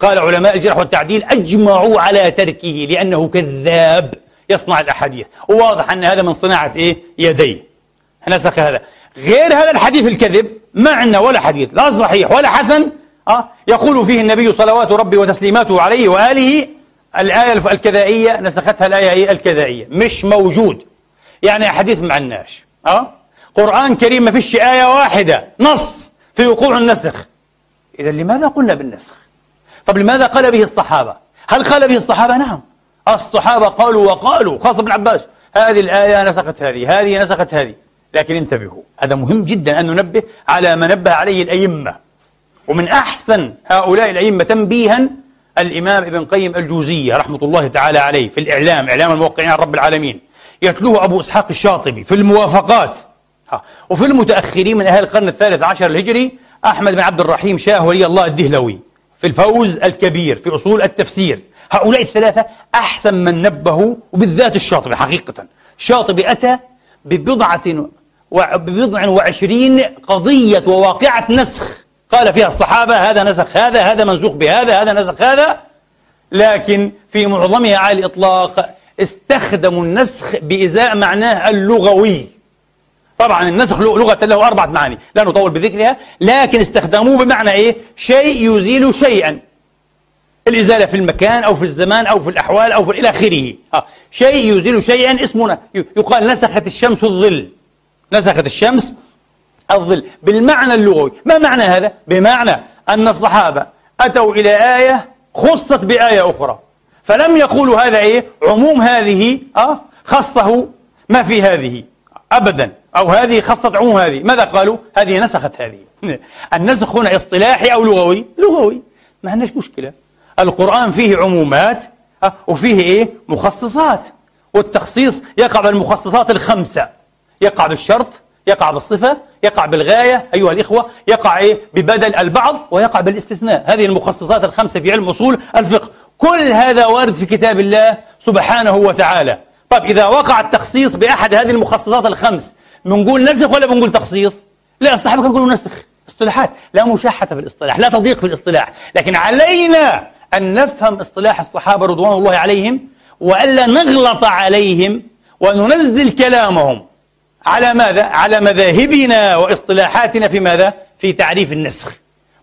قال علماء الجرح والتعديل أجمعوا على تركه لأنه كذاب يصنع الأحاديث. وواضح أن هذا من صناعة إيه؟ يديه. نسخ هذا؟ غير هذا الحديث الكذب معنى ولا حديث لا صحيح ولا حسن أه؟ يقول فيه النبي صلوات ربي وتسليماته عليه وآله الآية الكذائية نسختها الآية الكذائية مش موجود. يعني أحاديث ما عناش أه؟ قرآن كريم ما فيش آية واحدة نص في وقوع النسخ. إذا لماذا قلنا بالنسخ؟ طب لماذا قال به الصحابة؟ هل قال به الصحابة؟ نعم. الصحابة قالوا وقالوا خاصة ابن عباس. هذه الآية نسخت هذه هذه نسخت هذه. لكن انتبهوا هذا مهم جدا أن ننبه على ما نبه عليه الأئمة. ومن أحسن هؤلاء الأئمة تنبيها الإمام ابن قيم الجوزية رحمة الله تعالى عليه في الإعلام إعلام الموقعين عن رب العالمين. يتلوه أبو إسحاق الشاطبي في الموافقات. وفي المتأخرين من أهل القرن الثالث عشر الهجري أحمد بن عبد الرحيم شاه ولي الله الدهلوي في الفوز الكبير في أصول التفسير. هؤلاء الثلاثة أحسن من نبهوا وبالذات الشاطبي حقيقة. الشاطبي أتى ببضعة ببضع وعشرين قضية وواقعة نسخ. قال فيها الصحابة هذا نسخ هذا هذا منسوخ بهذا هذا نسخ هذا. لكن في معظمها على الإطلاق استخدموا النسخ بإزاء معناه اللغوي. طبعا النسخ لغة له أربعة معاني لا نطول بذكرها لكن استخدموه بمعنى إيه؟ شيء يزيل شيئا. الإزالة في المكان أو في الزمان أو في الأحوال أو في إلى آخره. آه. شيء يزيل شيئا اسمنا. يقال نسخت الشمس الظل. نسخت الشمس الظل بالمعنى اللغوي. ما معنى هذا؟ بمعنى أن الصحابة أتوا إلى آية خصت بآية أخرى. فلم يقولوا هذا إيه؟ عموم هذه أه خصه ما في هذه أبدا. أو هذه خصت عموم هذه. ماذا قالوا؟ هذه نسخت هذه. النسخ هنا اصطلاحي أو لغوي؟ لغوي. ما عندناش مشكلة. القرآن فيه عمومات أه وفيه إيه؟ مخصصات. والتخصيص يقع بالمخصصات الخمسة. يقع بالشرط يقع بالصفة يقع بالغاية أيها الإخوة يقع إيه؟ ببدل البعض ويقع بالاستثناء. هذه المخصصات الخمسة في علم أصول الفقه. كل هذا وارد في كتاب الله سبحانه وتعالى. طيب إذا وقع التخصيص بأحد هذه المخصصات الخمس بنقول نسخ ولا بنقول تخصيص؟ لا الصحابة كانوا يقولوا نسخ اصطلاحات. لا مشاحة في الاصطلاح لا تضيق في الاصطلاح. لكن علينا أن نفهم اصطلاح الصحابة رضوان الله عليهم وألا نغلط عليهم وننزل كلامهم. على ماذا؟ على مذاهبنا واصطلاحاتنا في ماذا؟ في تعريف النسخ.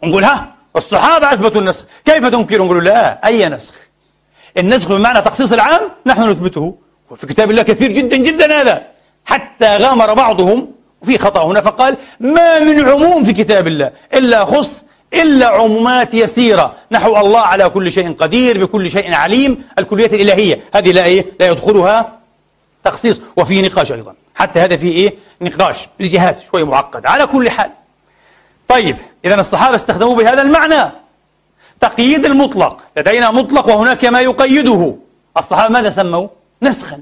نقول ها الصحابة أثبتوا النسخ. كيف تنكر؟ نقول لا أي نسخ؟ النسخ بمعنى تخصيص العام نحن نثبته. وفي كتاب الله كثير جدا جدا هذا. حتى غامر بعضهم وفي خطأ هنا فقال ما من عموم في كتاب الله إلا خص إلا عمومات يسيرة. نحو الله على كل شيء قدير بكل شيء عليم. الكليات الإلهية. هذه لا إيه؟ لا يدخلها تخصيص. وفي نقاش أيضا. حتى هذا فيه إيه؟ نقاش الجهات شوي معقد على كل حال. طيب إذا الصحابة استخدموا بهذا المعنى. تقييد المطلق لدينا مطلق وهناك ما يقيده. الصحابة ماذا سموا؟ نسخا.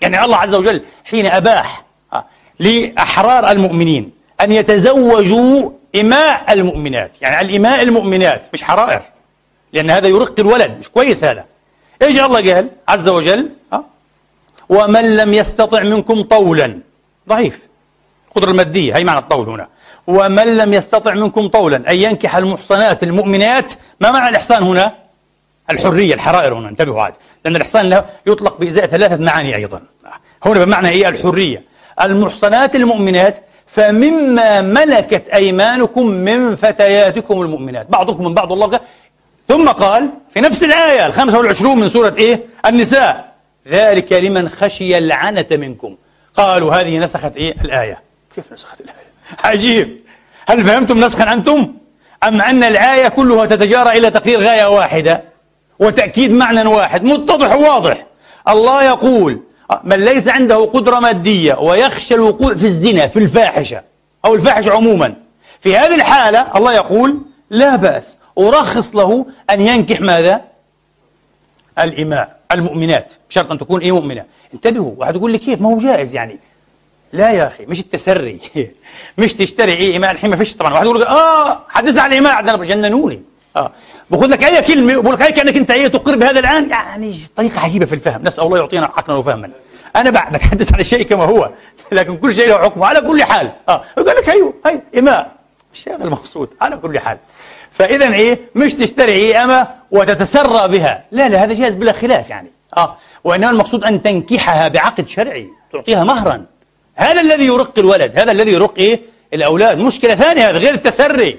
يعني الله عز وجل حين أباح آه، لأحرار المؤمنين أن يتزوجوا إماء المؤمنات. يعني الإماء المؤمنات مش حرائر لأن هذا يرق الولد مش كويس هذا. إيش الله قال؟ عز وجل؟ ومن لم يستطع منكم طولا. ضعيف. القدرة المادية هي معنى الطول هنا. ومن لم يستطع منكم طولا أن ينكح المحصنات المؤمنات ما معنى الإحصان هنا؟ الحرية الحرائر هنا. انتبهوا عاد. لأن الإحصان يطلق بإزاء ثلاثة معاني أيضا. هنا بمعنى إيه الحرية. المحصنات المؤمنات فمما ملكت أيمانكم من فتياتكم المؤمنات. بعضكم من بعض الله ثم قال في نفس الآية الخامسة والعشرون من سورة إيه؟ النساء. ذلك لمن خشي العنة منكم. قالوا هذه نسخت إيه؟ الآية. كيف نسخت الآية؟ عجيب. هل فهمتم نسخا أنتم؟ أم أن الآية كلها تتجارى إلى تقرير غاية واحدة وتأكيد معنى واحد؟ متضح وواضح. الله يقول من ليس عنده قدرة مادية ويخشى الوقوع في الزنا في الفاحشة أو الفاحشة عموما. في هذه الحالة الله يقول لا بأس أرخص له أن ينكح ماذا؟ الإماء. المؤمنات بشرط أن تكون إيه مؤمنة. انتبهوا واحد يقول لي كيف؟ ما هو جائز يعني. لا يا أخي مش التسري. مش تشتري إيه إماء الحين ما فيش طبعا. واحد يقول آه حدث عن الإماء عندنا جننوني. آه. بقول لك أي كلمة وبقول لك أي كأنك أنت إيه تقر بهذا الآن. يعني طريقة عجيبة في الفهم. نسأل الله يعطينا عقلا وفهما. أنا بتحدث عن الشيء كما هو لكن كل شيء له حكمه. على كل حال آه. يقول لك أيوه هي إماء مش هذا المقصود. على كل حال. فإذا إيه؟ مش تشتري إيه أما وتتسرى بها. لا لا هذا جائز بلا خلاف يعني. آه وإنما المقصود أن تنكحها بعقد شرعي تعطيها مهرا. هذا الذي يرق الولد هذا الذي يرق إيه؟ الأولاد. مشكلة ثانية هذا غير التسري.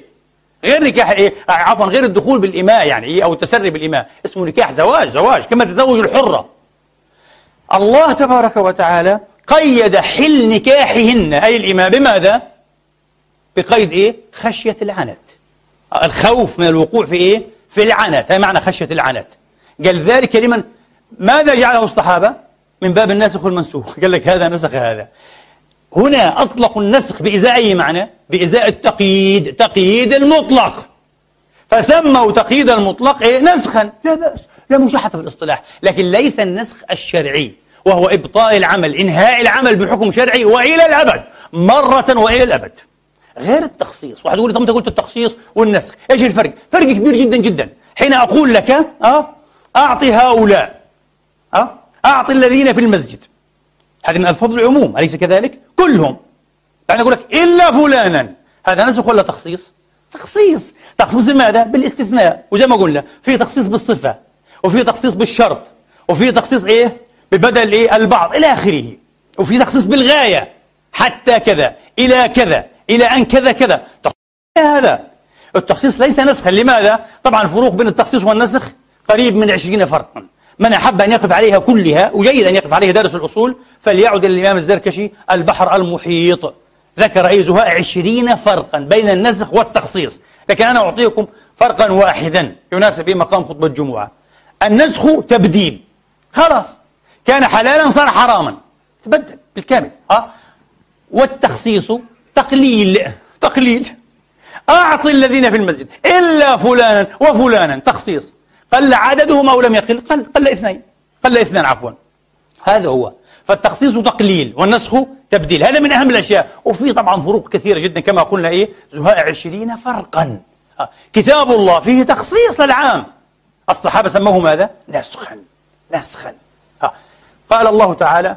غير نكاح إيه؟ عفوا غير الدخول بالإماء يعني إيه؟ أو التسري بالإماء. اسمه نكاح زواج زواج كما تزوج الحرة. الله تبارك وتعالى قيد حل نكاحهن. أي الإماء بماذا؟ بقيد إيه؟ خشية العنت. الخوف من الوقوع في إيه؟ في العنت. هذا معنى خشية العنت. قال ذلك لمن؟ ماذا جعله الصحابة؟ من باب الناسخ والمنسوخ. قال لك هذا نسخ هذا. هنا أطلقوا النسخ بإزاء أي معنى؟ بإزاء التقييد تقييد المطلق. فسموا تقييد المطلق إيه؟ نسخا. لا بأس. لا مشاحة في الاصطلاح. لكن ليس النسخ الشرعي. وهو إبطاء العمل إنهاء العمل بحكم شرعي وإلى الأبد. مرة وإلى الأبد. غير التخصيص. واحد يقول لي طب أنت قلت التخصيص والنسخ. إيش الفرق؟ فرق كبير جدا جدا. حين أقول لك آه أعطي هؤلاء آه أعطي الذين في المسجد. هذه من ألفاظ العموم أليس كذلك؟ كلهم. يعني أقول لك إلا فلانا. هذا نسخ ولا تخصيص؟ تخصيص. تخصيص بماذا؟ بالاستثناء. وزي ما قلنا في تخصيص بالصفة وفي تخصيص بالشرط وفي تخصيص إيه؟ ببدل إيه؟ البعض إلى آخره. وفي تخصيص بالغاية. حتى كذا إلى كذا. إلى أن كذا كذا. هذا؟ التخصيص ليس نسخا. لماذا؟ طبعا الفروق بين التخصيص والنسخ قريب من عشرين فرقا. من أحب أن يقف عليها كلها وجيد أن يقف عليها دارس الأصول فليعد إلى الإمام الزركشي البحر المحيط. ذكر أي زهاء عشرين فرقا بين النسخ والتخصيص. لكن أنا أعطيكم فرقا واحدا يناسب مقام خطبة الجمعة. النسخ تبديل. خلاص. كان حلالا صار حراما. تبدل بالكامل. أه؟ والتخصيص تقليل. تقليل. أعطي الذين في المسجد. إلا فلانا وفلانا. تخصيص. قل عددهم أو لم يقل. قل. قل اثنين. قل اثنان عفوا. هذا هو. فالتخصيص تقليل والنسخ تبديل. هذا من أهم الأشياء. وفي طبعا فروق كثيرة جدا كما قلنا إيه؟ زهاء عشرين فرقا. آه. كتاب الله فيه تخصيص للعام. الصحابة سموه ماذا؟ نسخا. نسخا. قال الله تعالى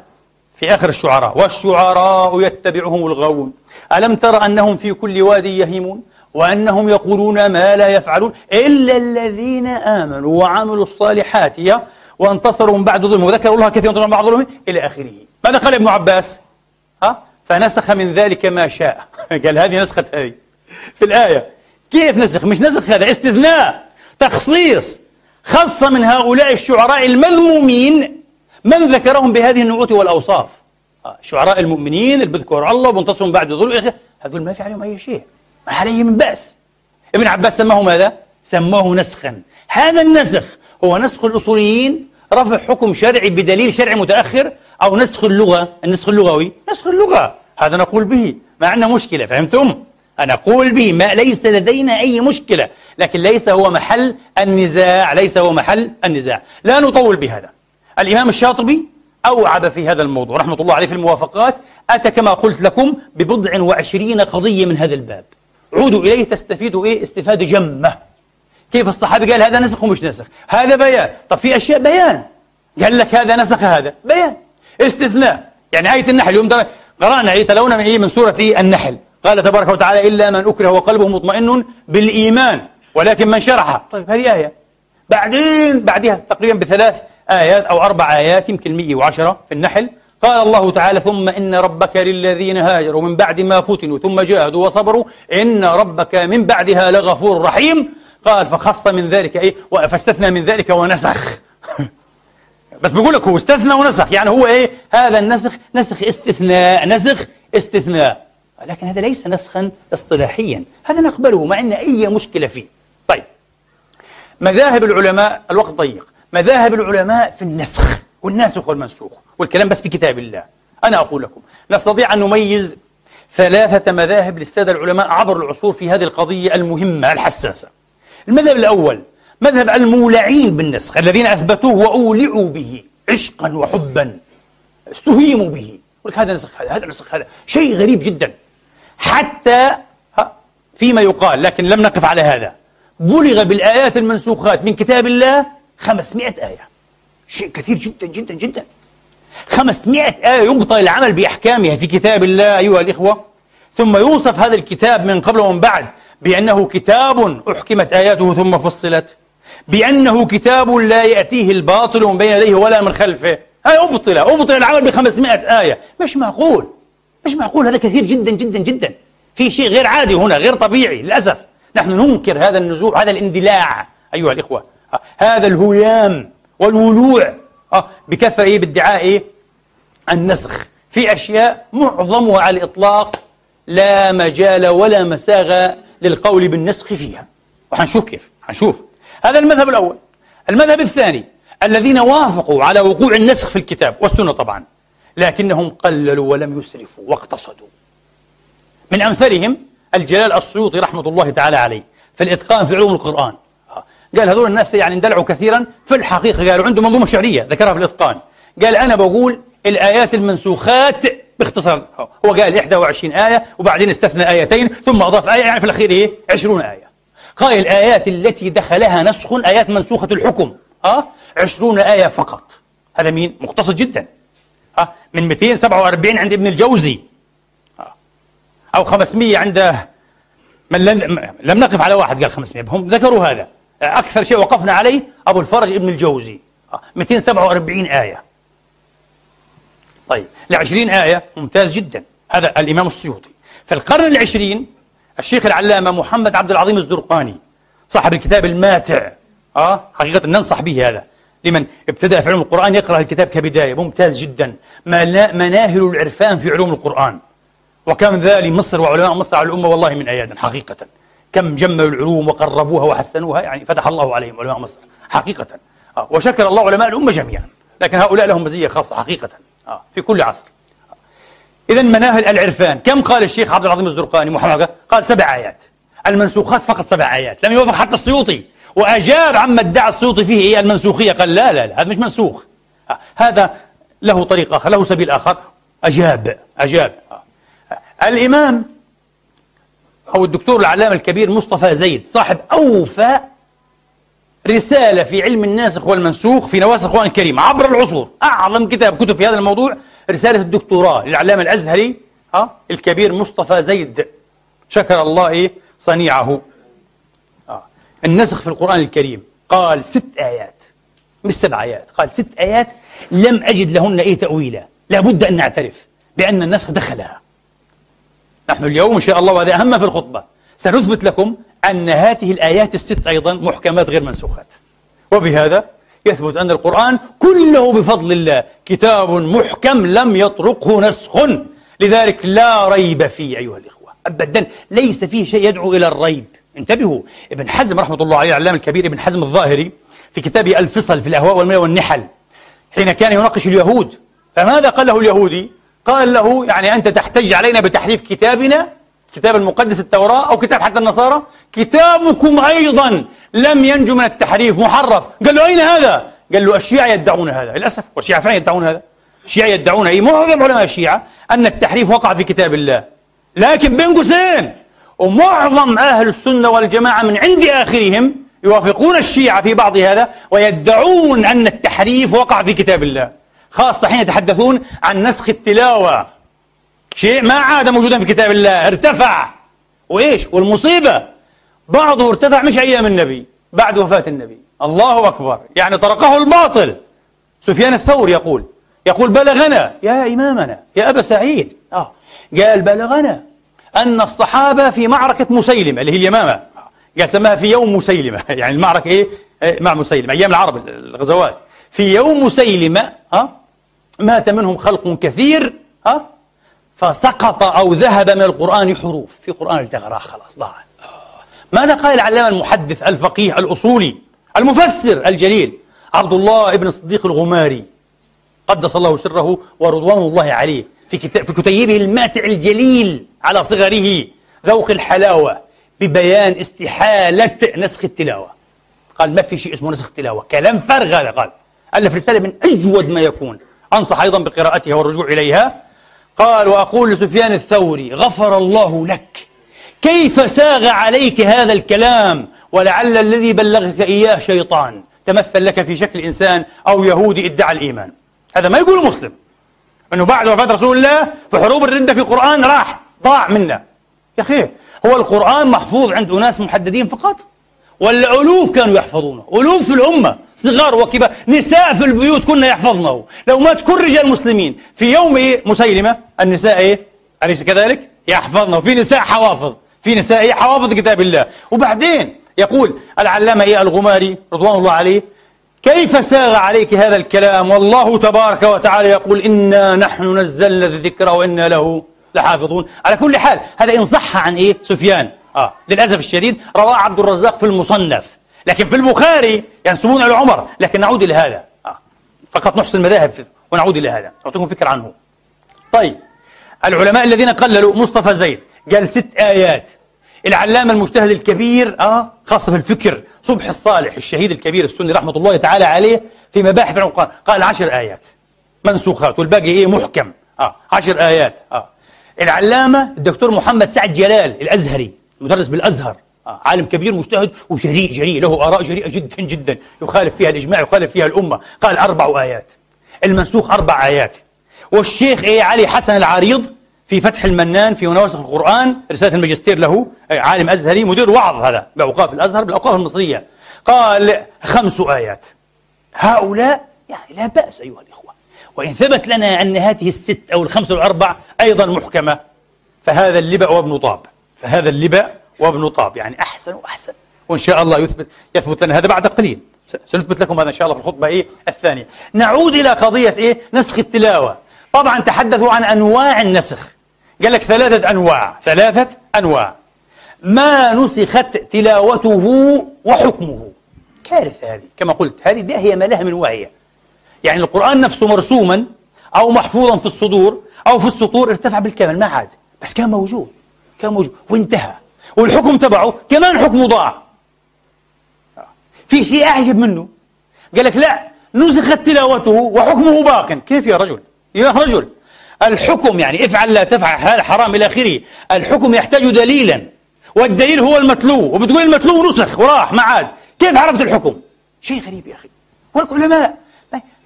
في آخر الشعراء والشعراء يتبعهم الغاوون. ألم تر أنهم في كل واد يهيمون؟ وأنهم يقولون ما لا يفعلون إلا الذين آمنوا وعملوا الصالحات وانتصروا من بعد ظلم وذكروا الله كثيرا من بعد ظلم إلى آخره. ماذا قال ابن عباس؟ ها؟ فنسخ من ذلك ما شاء. قال هذه نسخة هذه. في الآية. كيف نسخ؟ مش نسخ هذا استثناء تخصيص خص من هؤلاء الشعراء المذمومين من ذكرهم بهذه النعوت والأوصاف؟ آه، شعراء المؤمنين اللي بيذكروا الله وبنتصروا بعد ظلم هذول ما في عليهم أي شيء. ما عليهم من بأس. ابن عباس سماه ماذا؟ سماه نسخا. هذا النسخ هو نسخ الأصوليين رفع حكم شرعي بدليل شرعي متأخر أو نسخ اللغة. النسخ اللغوي. نسخ اللغة. هذا نقول به. ما عندنا مشكلة فهمتم؟ أنا أقول به ما ليس لدينا أي مشكلة لكن ليس هو محل النزاع ليس هو محل النزاع. لا نطول بهذا. الإمام الشاطبي أوعب في هذا الموضوع. رحمة الله عليه في الموافقات. أتى كما قلت لكم ببضع وعشرين قضية من هذا الباب. عودوا إليه تستفيدوا إيه؟ استفادة جمة. كيف الصحابي قال هذا نسخ ومش نسخ؟ هذا بيان. طب في أشياء بيان. قال لك هذا نسخ هذا. بيان. استثناء. يعني آية النحل. يوم قرأنا آية تلونا من إيه من سورة إيه النحل. قال تبارك وتعالى إلا من أكره وقلبه مطمئن بالإيمان. ولكن من شرح طيب هذه آية. بعدين بعدها تقريبا بثلاث آيات أو أربع آيات يمكن 110 في النحل. قال الله تعالى ثم إن ربك للذين هاجروا من بعد ما فتنوا ثم جاهدوا وصبروا إن ربك من بعدها لغفور رحيم. قال فخص من ذلك إيه؟ فاستثنى من ذلك ونسخ. بس بيقول لك هو استثنى ونسخ يعني هو إيه؟ هذا النسخ نسخ استثناء نسخ استثناء. لكن هذا ليس نسخا اصطلاحيا هذا نقبله ما عندنا أي مشكلة فيه. طيب. مذاهب العلماء الوقت ضيق. مذاهب العلماء في النسخ والناسخ والمنسوخ والكلام بس في كتاب الله. أنا أقول لكم نستطيع أن نميز ثلاثة مذاهب للسادة العلماء عبر العصور في هذه القضية المهمة الحساسة. المذهب الأول مذهب المولعين بالنسخ الذين أثبتوه وأولعوا به عشقا وحبا استهيموا به. هذا نسخ هذا هذا نسخ هذا شيء غريب جدا. حتى فيما يقال لكن لم نقف على هذا بلغ بالآيات المنسوخات من كتاب الله 500 آية. شيء كثير جدا جدا جدا. 500 آية يبطل العمل بأحكامها في كتاب الله أيها الإخوة. ثم يوصف هذا الكتاب من قبل ومن بعد بأنه كتاب أحكمت آياته ثم فصلت. بأنه كتاب لا يأتيه الباطل من بين يديه ولا من خلفه. هاي أبطل أبطل العمل ب 500 آية. مش معقول مش معقول. هذا كثير جدا جدا جدا. في شيء غير عادي هنا غير طبيعي للأسف. نحن ننكر هذا النزوع هذا الاندلاع أيها الإخوة. هذا الهيام والولوع. آه، بكثرة إيه؟ بادعاء إيه؟ النسخ. في أشياء معظمها على الإطلاق لا مجال ولا مساغ للقول بالنسخ فيها. وحنشوف كيف. حنشوف. هذا المذهب الأول. المذهب الثاني الذين وافقوا على وقوع النسخ في الكتاب والسنة طبعا لكنهم قللوا ولم يسرفوا واقتصدوا. من أمثلهم الجلال السيوطي رحمة الله تعالى عليه في الإتقان في علوم القرآن. قال هذول الناس يعني اندلعوا كثيرا في الحقيقة قالوا عنده منظومة شعرية ذكرها في الإتقان. قال أنا بقول الآيات المنسوخات باختصار هو قال 21 آية وبعدين استثنى آيتين ثم أضاف آية يعني في الأخير إيه؟ 20 آية. قال الآيات التي دخلها نسخ آيات منسوخة الحكم. أه؟ 20 آية فقط. هذا مين؟ مقتصد جدا. أه؟ من 247 عند ابن الجوزي. أه؟ أو 500 عند من لم نقف على واحد قال 500 هم ذكروا هذا. أكثر شيء وقفنا عليه أبو الفرج ابن الجوزي. 247 آية. طيب العشرين آية ممتاز جدا. هذا الإمام السيوطي. في القرن العشرين الشيخ العلامة محمد عبد العظيم الزرقاني صاحب الكتاب الماتع. آه حقيقة ننصح به هذا. لمن ابتدأ في علوم القرآن يقرأ الكتاب كبداية. ممتاز جدا. مناهل العرفان في علوم القرآن. وكان ذا لمصر وعلماء مصر على الأمة والله من أياد حقيقة. كم جملوا العلوم وقربوها وحسنوها يعني فتح الله عليهم علماء مصر حقيقة. آه وشكر الله علماء الأمة جميعا. لكن هؤلاء لهم مزية خاصة حقيقة. آه في كل عصر. إذا مناهل العرفان كم قال الشيخ عبد العظيم الزرقاني محمد؟ قال سبع آيات. المنسوخات فقط سبع آيات لم يوافق حتى السيوطي. وأجاب عما ادعى السيوطي فيه هي المنسوخية قال لا لا لا هذا مش منسوخ. آه هذا له طريق آخر له سبيل آخر. أجاب أجاب. آه. الإمام أو الدكتور العلامة الكبير مصطفى زيد صاحب أوفى رسالة في علم الناسخ والمنسوخ في نواسخ القرآن الكريم عبر العصور أعظم كتاب كتب في هذا الموضوع رسالة الدكتوراه للعلامة الأزهري ها الكبير مصطفى زيد شكر الله صنيعه آه. النسخ في القرآن الكريم قال ست آيات مش سبع آيات قال ست آيات لم أجد لهن أي تأويلا لابد أن نعترف بأن النسخ دخلها نحن اليوم إن شاء الله وهذا أهم في الخطبة. سنثبت لكم أن هذه الآيات الست أيضا محكمات غير منسوخات. وبهذا يثبت أن القرآن كله بفضل الله كتاب محكم لم يطرقه نسخ. لذلك لا ريب فيه أيها الإخوة. أبدا ليس فيه شيء يدعو إلى الريب. انتبهوا ابن حزم رحمة الله عليه العلام الكبير ابن حزم الظاهري في كتابه الفصل في الأهواء والميل والنحل حين كان يناقش اليهود فماذا قال له اليهودي؟ قال له يعني أنت تحتج علينا بتحريف كتابنا كتاب المقدس التوراة أو كتاب حتى النصارى؟ كتابكم أيضا لم ينجو من التحريف محرف. قال له أين هذا؟ قال له الشيعة يدعون هذا. للأسف والشيعة فعلا يدعون هذا. الشيعة يدعون أي معظم علماء الشيعة أن التحريف وقع في كتاب الله. لكن بين قوسين ومعظم أهل السنة والجماعة من عند آخرهم يوافقون الشيعة في بعض هذا ويدعون أن التحريف وقع في كتاب الله. خاصة حين يتحدثون عن نسخ التلاوة. شيء ما عاد موجودا في كتاب الله. ارتفع. وإيش؟ والمصيبة. بعضه ارتفع مش أيام النبي بعد وفاة النبي. الله أكبر. يعني طرقه الباطل. سفيان الثوري يقول يقول بلغنا. يا إمامنا. يا أبا سعيد. آه. قال بلغنا أن الصحابة في معركة مسيلمة اللي هي اليمامة. قال سماها في يوم مسيلمة. يعني المعركة إيه, إيه، مع مسيلمة. أيام العرب الغزوات. في يوم مسيلمة ها مات منهم خلق كثير ها؟ فسقط أو ذهب من القرآن حروف. في قرآن التغراء خلاص ضاع. ماذا قال العلامة المحدث الفقيه الأصولي المفسر الجليل عبد الله بن الصديق الغماري؟ قدس الله سره ورضوان الله عليه في كتاب في كتيبه الماتع الجليل على صغره ذوق الحلاوة ببيان استحالة نسخ التلاوة. قال ما في شيء اسمه نسخ التلاوة. كلام فارغ هذا قال. ألف رسالة من أجود ما يكون. أنصح أيضا بقراءتها والرجوع إليها. قال وأقول لسفيان الثوري غفر الله لك. كيف ساغ عليك هذا الكلام؟ ولعل الذي بلغك إياه شيطان. تمثل لك في شكل إنسان أو يهودي ادعى الإيمان. هذا ما يقول مسلم. أنه بعد وفاة رسول الله في حروب الردة في القرآن راح ضاع منا. يا أخي هو القرآن محفوظ عند أناس محددين فقط. ولا ألوف كانوا يحفظونه. ألوف في الأمة صغار وكبار. نساء في البيوت كنا يحفظنه. لو مات كل رجال المسلمين في يوم إيه؟ مسيلمة النساء إيه؟ أليس كذلك؟ يحفظنا وفي نساء حوافظ. في نساء إيه؟ حوافظ كتاب الله. وبعدين يقول العلامة إيه؟ الغماري رضوان الله عليه كيف ساغ عليك هذا الكلام؟ والله تبارك وتعالى يقول إنا نحن نزلنا الذكر وإنا له لحافظون. على كل حال هذا إن صح عن إيه؟ سفيان. آه. للأسف الشديد رواه عبد الرزاق في المصنف. لكن في البخاري ينسبون إلى عمر. لكن نعود إلى هذا. آه. فقط نحسن المذاهب ونعود إلى هذا. أعطيكم فكرة عنه. طيب. العلماء الذين قللوا مصطفى زيد قال ست آيات. العلامة المجتهد الكبير آه خاصة في الفكر صبح الصالح الشهيد الكبير السني رحمة الله تعالى عليه في مباحث القرآن قال عشر آيات. منسوخات والباقي إيه؟ محكم. آه. عشر آيات. آه. العلامة الدكتور محمد سعد جلال الأزهري. مدرس بالأزهر. آه عالم كبير مجتهد وجريء جريء. له آراء جريئة جدا جدا. يخالف فيها الإجماع يخالف فيها الأمة. قال أربع آيات. المنسوخ أربع آيات. والشيخ إيه علي حسن العريض في فتح المنان في نواسخ القرآن رسالة الماجستير له. عالم أزهري مدير وعظ هذا بأوقاف الأزهر بالأوقاف المصرية. قال خمس آيات. هؤلاء يعني لا بأس أيها الإخوة. وإن ثبت لنا أن هذه الست أو الخمس أو الأربع أيضا محكمة فهذا اللبأ وابن طاب. فهذا اللبأ وابن طاب يعني أحسن وأحسن. وإن شاء الله يثبت يثبت لنا هذا بعد قليل. سنثبت لكم هذا إن شاء الله في الخطبة إيه الثانية. نعود إلى قضية إيه نسخ التلاوة. طبعا تحدثوا عن أنواع النسخ. قال لك ثلاثة أنواع ثلاثة أنواع. ما نسخت تلاوته وحكمه. كارثة هذه. كما قلت هذه داهية ما لها من واهية يعني القرآن نفسه مرسوما أو محفوظا في الصدور أو في السطور ارتفع بالكامل ما عاد. بس كان موجود. كان موجود وانتهى. والحكم تبعه كمان حكمه ضاع. في شيء أعجب منه؟ قال لك لا نسخت تلاوته وحكمه باق. كيف يا رجل؟ يا رجل الحكم يعني افعل لا تفعل حلال حرام إلى آخره. الحكم يحتاج دليلا. والدليل هو المتلو. وبتقول المتلو نسخ وراح ما عاد كيف عرفت الحكم؟ شيء غريب يا أخي. ولك علماء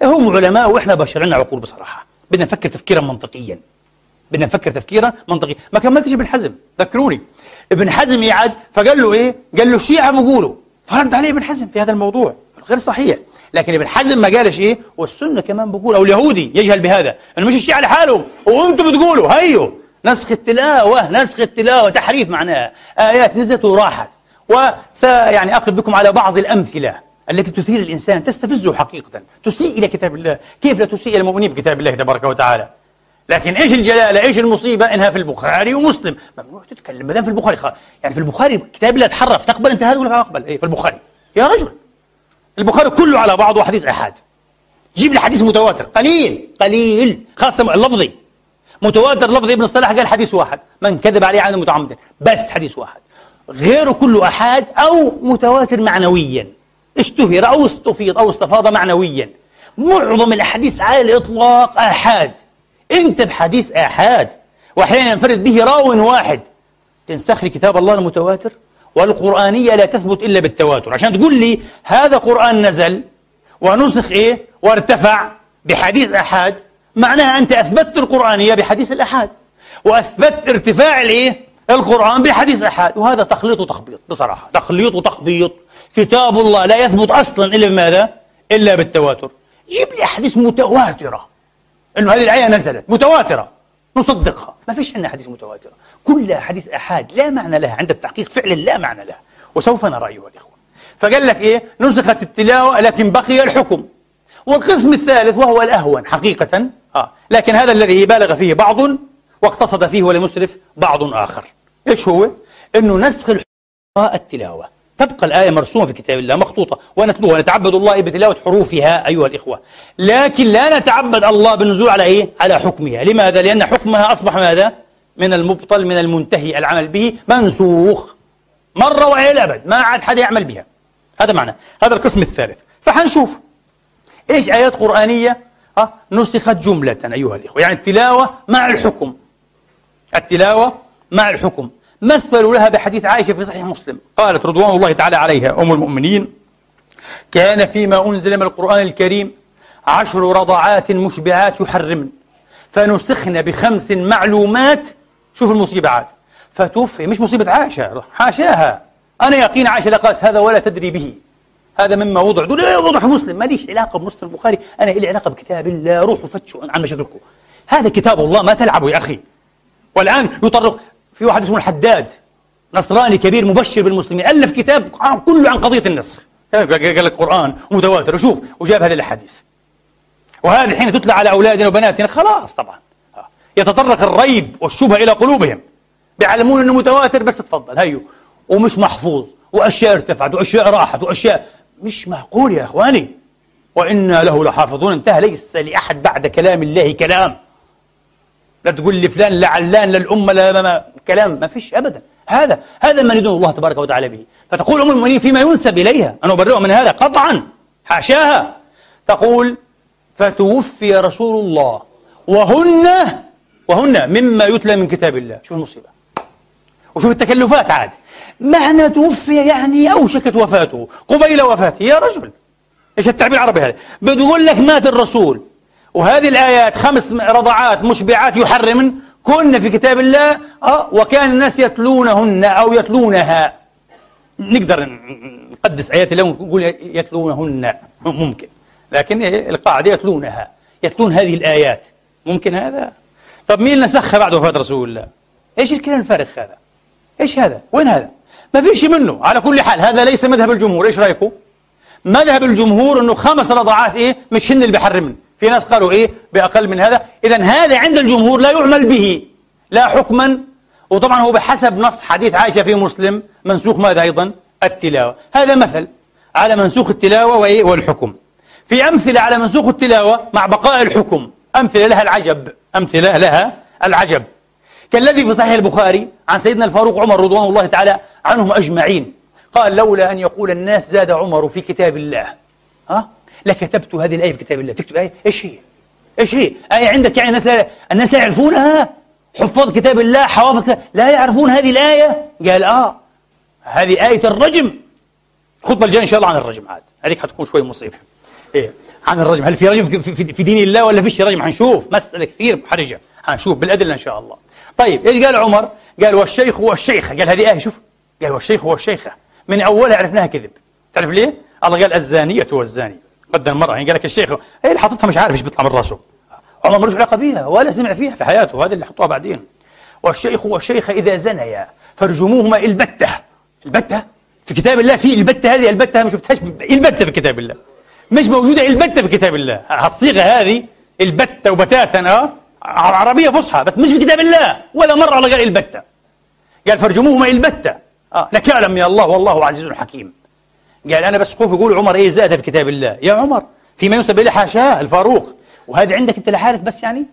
هم علماء وإحنا بشر عندنا عقول بصراحة. بدنا نفكر تفكيرا منطقيا. بدنا نفكر تفكيرا منطقيا ما كملتش ابن حزم ذكروني. ابن حزم يعد فقال له إيه؟ قال له الشيعة بيقولوا فرد عليه ابن حزم في هذا الموضوع غير صحيح. لكن ابن حزم ما قالش إيه؟ والسنة كمان بقول أو اليهودي يجهل بهذا إنه مش الشيعة لحالهم. وأنتم بتقولوا هيو. نسخ التلاوة نسخ التلاوة تحريف معناها. آيات نزلت وراحت. وس يعني اخذ بكم على بعض الأمثلة التي تثير الإنسان تستفزه حقيقه. تسيء إلى كتاب الله. كيف لا تسيء إلى المؤمنين بكتاب الله تبارك وتعالى؟ لكن إيش الجلالة إيش المصيبة؟ إنها في البخاري ومسلم. ممنوع تتكلم ما دام في البخاري خ... يعني في البخاري كتاب الله تحرف تقبل أنت هذا ولا أقبل؟ إيه في البخاري. يا رجل. البخاري كله على بعضه حديث إحاد. جيب لي حديث متواتر قليل قليل. خاصة اللفظي. متواتر لفظي. ابن الصلاح قال حديث واحد. من كذب عليه عن متعمد. بس حديث واحد. غيره كله أحاد أو متواتر معنويا. اشتهر أو استفيض أو استفاض معنويا. معظم الأحاديث على الإطلاق آحاد. أنت بحديث آحاد وأحيانا ينفرد به راو واحد. تنسخ كتاب الله المتواتر؟ والقرآنية لا تثبت إلا بالتواتر. عشان تقول لي هذا قرآن نزل ونسخ إيه وارتفع بحديث أحاد معناها أنت أثبتت القرآنية بحديث الأحاد وأثبت ارتفاع الإيه؟ القرآن بحديث أحاد. وهذا تخليط وتخبيط بصراحة. تخليط وتخبيط. كتاب الله لا يثبت أصلا إلا بماذا؟ إلا بالتواتر. جيب لي أحاديث متواترة. إنه هذه الآية نزلت متواترة نصدقها. ما فيش عندنا حديث متواترة. كلها حديث أحاد لا معنى لها عند التحقيق فعلا لا معنى لها. وسوف نرى أيها الإخوة. فقال لك إيه؟ نسخت التلاوة لكن بقي الحكم. والقسم الثالث وهو الأهون حقيقة. آه. لكن هذا الذي بالغ فيه بعض واقتصد فيه ولم يسرف بعض آخر. إيش هو؟ أنه نسخ التلاوة. تبقى الآية مرسومة في كتاب الله مخطوطة. ونتلوها نتعبد الله بتلاوة حروفها أيها الإخوة. لكن لا نتعبد الله بالنزول على إيه؟ على حكمها. لماذا؟ لأن حكمها أصبح ماذا؟ من المبطل من المنتهي العمل به منسوخ. مرة وإلى الأبد ما عاد حدا يعمل بها. هذا معنى. هذا القسم الثالث. فحنشوف. إيش آيات قرآنية؟ أه؟ نسخت جملة أيها الإخوة. يعني التلاوة مع الحكم. التلاوة مع الحكم. مثلوا لها بحديث عائشة في صحيح مسلم. قالت رضوان الله تعالى عليها أم المؤمنين كان فيما أنزل من القرآن الكريم عشر رضعات مشبعات يحرمن فنسخن بخمس معلومات. شوف المصيبة عاد فتوفي مش مصيبة عائشة حاشاها. أنا يقين عائشة لقالت هذا ولا تدري به هذا مما وضع. دول إيه وضع مسلم ماليش علاقة بمسلم البخاري أنا لي علاقة بكتاب الله روحوا فتشوا عن مشاكلكم. هذا كتاب الله ما تلعبوا يا أخي. والآن يطرق في واحد اسمه الحداد نصراني كبير مبشر بالمسلمين ألف كتاب كله عن قضية النسخ قال لك قرآن متواتر؟ وشوف وجاب هذه الأحاديث. وهذه حين تتلى على أولادنا وبناتنا خلاص طبعا. يتطرق الريب والشبهة إلى قلوبهم. بيعلمون أنه متواتر بس تفضل هيو. ومش محفوظ وأشياء ارتفعت وأشياء راحت وأشياء مش معقول يا إخواني. وإنا له لحافظون. انتهى ليس لأحد بعد كلام الله كلام. لا تقول لي فلان لعلان للأمة لا كلام ما فيش أبدا. هذا هذا ما يدون الله تبارك وتعالى به. فتقول أم المؤمنين فيما ينسب إليها. أنا أبرئها من هذا قطعا حاشاها. تقول فتوفي رسول الله. وهن وهن مما يتلى من كتاب الله. شوف المصيبة. وشوف التكلفات عاد. معنى توفي يعني أوشكت وفاته. قبيل وفاته. يا رجل إيش التعبير العربي هذا؟ بتقول لك مات الرسول. وهذه الآيات خمس رضعات مشبعات يحرمن كن في كتاب الله آه وكان الناس يتلونهن أو يتلونها. نقدر نقدس آيات الله ونقول يتلونهن ممكن. لكن القاعدة يتلونها يتلون هذه الآيات. ممكن هذا؟ طب مين نسخها بعد وفاة رسول الله؟ إيش الكلام الفارغ هذا؟ إيش هذا؟ وين هذا؟ ما فيش منه. على كل حال هذا ليس مذهب الجمهور. إيش رأيكم؟ مذهب الجمهور إنه خمس رضعات إيه مش هن اللي بيحرمن. في ناس قالوا إيه؟ بأقل من هذا. اذا هذا عند الجمهور لا يعمل به لا حكما. وطبعا هو بحسب نص حديث عائشة في مسلم منسوخ ماذا أيضا؟ التلاوة. هذا مثل على منسوخ التلاوة وإيه؟ والحكم. في أمثلة على منسوخ التلاوة مع بقاء الحكم. أمثلة لها العجب. أمثلة لها العجب. كالذي في صحيح البخاري عن سيدنا الفاروق عمر رضوان الله تعالى عنهم أجمعين. قال لولا أن يقول الناس زاد عمر في كتاب الله. ها؟ لكتبت هذه الآية في كتاب الله. تكتب آية إيش هي؟ إيش هي؟ آية عندك يعني الناس لا الناس لا يعرفونها؟ حفاظ كتاب الله حوافظ لا يعرفون هذه الآية؟ قال آه هذه آية الرجم. الخطبة الجاية إن شاء الله عن الرجم عاد. هذيك حتكون شوي مصيبة. إيه. عن الرجم. هل في رجم في, دين الله ولا فيش رجم؟ حنشوف. مسألة كثير محرجة حنشوف بالأدلة إن شاء الله. طيب إيش قال عمر؟ قال والشيخ والشيخة. قال هذه آية شوف. قال والشيخ والشيخة. من أولها عرفناها كذب. تعرف ليه؟ الله قال الزانية والزاني قدم المرأة يعني قال لك الشيخ هي اللي حطتها مش عارف إيش بيطلع من راسه. عمر ملوش علاقة بيها ولا سمع فيها في حياته هذا اللي حطوها بعدين. والشيخ والشيخة إذا زنيا فرجموهما البتة. البتة؟ في كتاب الله في البتة هذه البتة ما شفتهاش؟ البتة في كتاب الله؟ مش موجودة البتة في كتاب الله. الصيغة هذه البتة وبتاتا آه عربية فصحى بس مش في كتاب الله ولا مرة الله قال البتة. قال فرجموهما البتة. آه نكالا من الله والله عزيز حكيم. قال أنا بس خوف يقول عمر إيه زاد في كتاب الله. يا عمر فيما ينسب إليه حاشاه الفاروق. وهذا عندك أنت لحالك بس يعني؟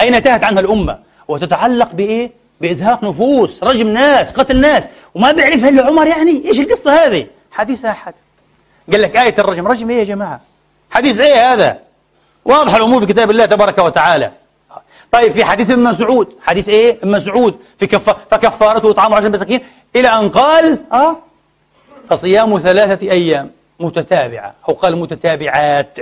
أين انتهت عنها الأمة؟ وتتعلق بإيه؟ بإزهاق نفوس رجم ناس قتل ناس. وما بيعرفها إلا عمر يعني. إيش القصة هذه؟ حديث أحد. قال لك آية الرجم. رجم إيه يا جماعة؟ حديث إيه هذا؟ واضح الأمور في كتاب الله تبارك وتعالى. طيب في حديث ابن مسعود. حديث إيه؟ ابن مسعود. في كف... فكفارته اطعام عشر مساكين إلى أن قال آه فصيام ثلاثة أيام متتابعة أو قال متتابعات.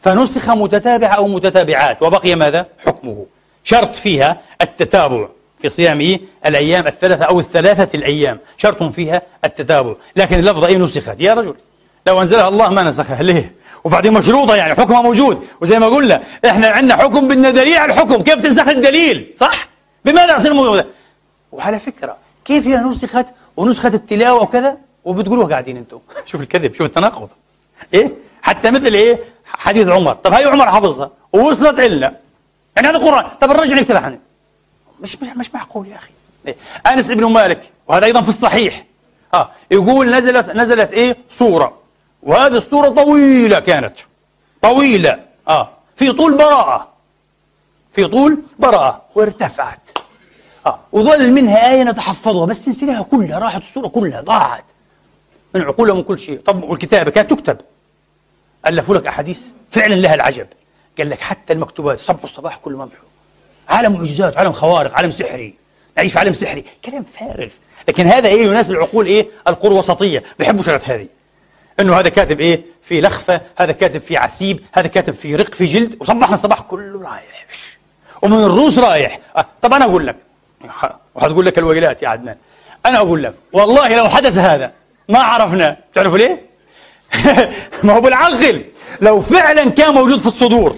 فنسخ متتابعة أو متتابعات وبقي ماذا؟ حكمه. شرط فيها التتابع في صيام؟ الأيام الثلاثة أو الثلاثة الأيام شرط فيها التتابع. لكن اللفظة أي نسخت؟ يا رجل لو أنزلها الله ما نسخها. ليه؟ وبعدين مشروطة يعني حكمها موجود. وزي ما قلنا إحنا عندنا حكم بدنا دليل على الحكم. كيف تنسخ الدليل؟ صح؟ بماذا يصير الموضوع وعلى فكرة كيف هي نسخت ونسخت التلاوة وكذا؟ وبتقولوها قاعدين أنتم. شوف الكذب شوف التناقض. إيه؟ حتى مثل إيه؟ حديث عمر. طب هاي عمر حفظها ووصلت لنا يعني هذا قرآن. طب الرجل يكتب عنه. مش مش, مش معقول يا أخي. إيه؟ أنس بن مالك. وهذا أيضا في الصحيح. آه يقول نزلت نزلت إيه؟ سورة. وهذه السورة طويلة كانت. طويلة. آه في طول براءة. في طول براءة. وارتفعت. آه وظل منها آية نتحفظها. بس نسيناها كلها راحت السورة كلها ضاعت. من عقولهم وكل شيء. طب والكتابة كانت تكتب. ألفوا لك أحاديث. فعلا لها العجب. قال لك حتى المكتوبات. صبح الصباح كله ممحو عالم معجزات عالم خوارق عالم سحري. نعيش في عالم سحري. كلام فارغ. لكن هذا إيه؟ يناسب العقول إيه؟ القرى الوسطيه بيحبوا شغلة هذه. إنه هذا كاتب إيه؟ في لخفة هذا كاتب في عسيب هذا كاتب في رق في جلد. وصبحنا الصباح كله رايح. ومن الروس رايح. أه طب أنا أقول لك. وحتقول لك الويلات يا عدنان. أنا أقول لك. والله لو حدث هذا ما عرفنا. تعرفوا ليه؟ ما هو بالعقل. لو فعلا كان موجود في الصدور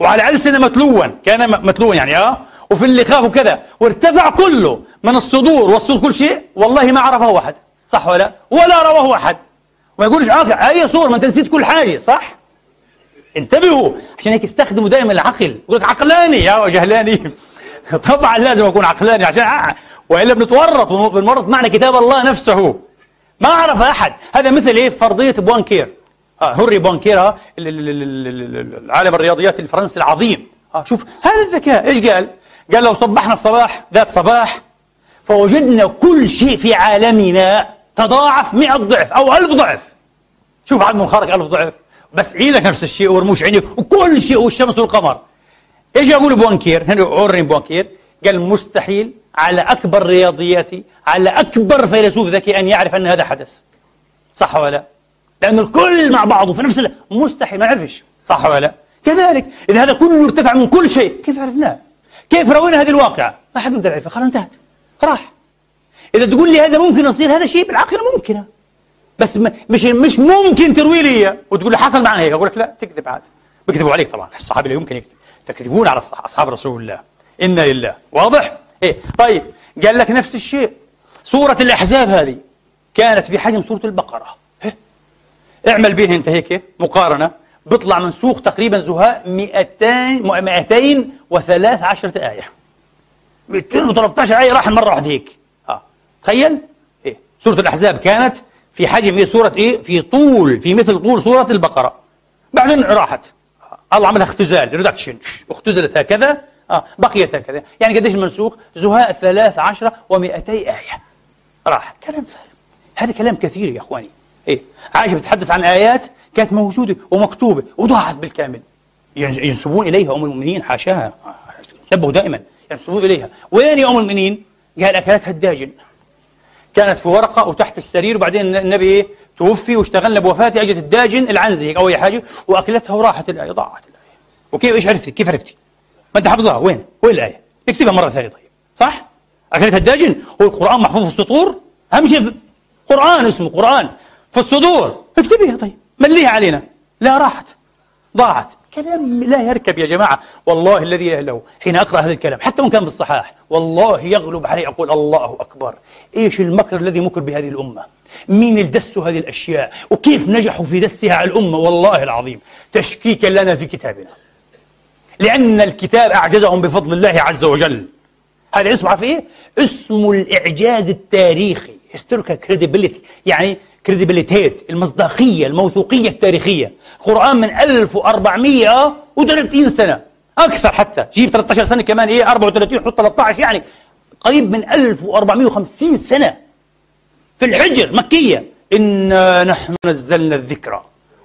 وعلى ألسنة متلوا كان متلوا يعني آه وفي اللقاء وكذا وارتفع كله من الصدور والصدور كل شيء والله ما عرفه أحد. صح ولا ولا رواه أحد. وما يقولش آه أي صور ما أنت نسيت كل حاجة صح؟ انتبهوا. عشان هيك استخدموا دائما العقل. يقول لك عقلاني يا جهلاني. طبعا لازم أكون عقلاني عشان آه. وإلا بنتورط بنورط معنى كتاب الله نفسه. ما عرف أحد. هذا مثل إيه؟ فرضية بوانكير. آه هوري بونكيرا العالم الرياضيات الفرنسي العظيم. آه شوف هذا الذكاء إيش قال؟ قال لو صبحنا الصباح ذات صباح فوجدنا كل شيء في عالمنا تضاعف 100 ضعف أو 1000 ضعف. شوف عدد منخرق 1000 ضعف. بس عيدك نفس الشيء ورموش عينك وكل شيء والشمس والقمر. إيش يقول بوانكاريه هنا هنري بوانكاريه قال مستحيل على أكبر رياضياتي على أكبر فيلسوف ذكي أن يعرف أن هذا حدث. صح ولا لا؟ لأن الكل مع بعضه في نفس. مستحيل ما نعرفش صح ولا لا؟ كذلك إذا هذا كله ارتفع من كل شيء كيف عرفناه؟ كيف روينا هذه الواقعة؟ ما حد يقدر يعرفها. خلاص انتهت. راح. إذا تقول لي هذا ممكن يصير هذا شيء بالعقل ممكن بس مش مش ممكن تروي لي وتقول لي حصل معنا هيك. أقول لك لا تكذب عاد. بيكذبوا عليك طبعا. الصحابي لا يمكن يكذب. تكذبون على أصحاب رسول الله. إنا لله. واضح؟ إيه. طيب قال لك نفس الشيء. سورة الأحزاب هذه كانت في حجم سورة البقرة. اعمل به أنت هيك مقارنة. بيطلع منسوخ تقريبا زهاء 200 213 آية. 213 آية راح مرة واحدة هيك. آه. تخيل؟ إيه. سورة الأحزاب كانت في حجم إيه؟ سورة إيه؟ في طول في مثل طول سورة البقرة. بعدين راحت. الله عملها اختزال ريدكشن اختزلت هكذا. آه بقيت هكذا. يعني قديش المنسوخ زهاء 13 و200 آية. راح. كلام فارغ. هذا كلام كثير يا إخواني. إيه؟ عائشة بتتحدث عن آيات كانت موجودة ومكتوبة وضاعت بالكامل. ينسبون إليها أم المؤمنين. حاشاها. نبهوا دائما. ينسبون إليها. وين يا أم المؤمنين؟ قال أكلتها الداجن. كانت في ورقة وتحت السرير وبعدين النبي؟ توفي واشتغلنا بوفاته اجت الداجن العنزي هيك أو أي حاجة وأكلتها وراحت الآية ضاعت الآية. وكيف إيش عرفتي؟ كيف عرفتي؟ ما أنت حافظها؟ وين؟ وين الآية؟ اكتبها مرة ثانية طيب. صح؟ اكلتها الداجن هو القران محفوظ في السطور؟ أهم شيء قرآن اسمه قرآن في الصدور. اكتبيها طيب. مليها علينا. لا راحت. ضاعت. كلام لا يركب يا جماعة. والله الذي لا له حين أقرأ هذا الكلام حتى وإن كان في الصحاح والله يغلب علي أقول الله أكبر. إيش المكر الذي مكر بهذه الأمة؟ مين اللي دسوا هذه الأشياء؟ وكيف نجحوا في دسها على الأمة؟ والله العظيم. تشكيكا لنا في كتابنا. لأن الكتاب أعجزهم بفضل الله عز وجل. هذا اسمه عارف إيه؟ اسمه الإعجاز التاريخي. Historical credibility. يعني كريديبيليتيت المصداقية الموثوقية التاريخية. قرآن من 1430 سنة. أكثر حتى. جيب 13 سنة كمان إيه؟ 34 حط 13 يعني قريب من 1450 سنة. في الحجر مكية. إنا نحن نزلنا الذكر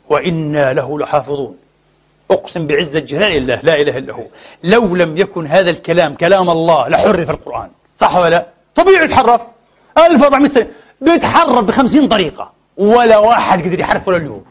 وإنا له لحافظون. أقسم بعزة جلال الله لا إله إلا هو. لو لم يكن هذا الكلام كلام الله لحرف القرآن. صح ولا لا؟ طبيعي يتحرف. 1400 سنة. بيتحرف ب 50 طريقة. ولا واحد قدر يحرف ولا اليوم.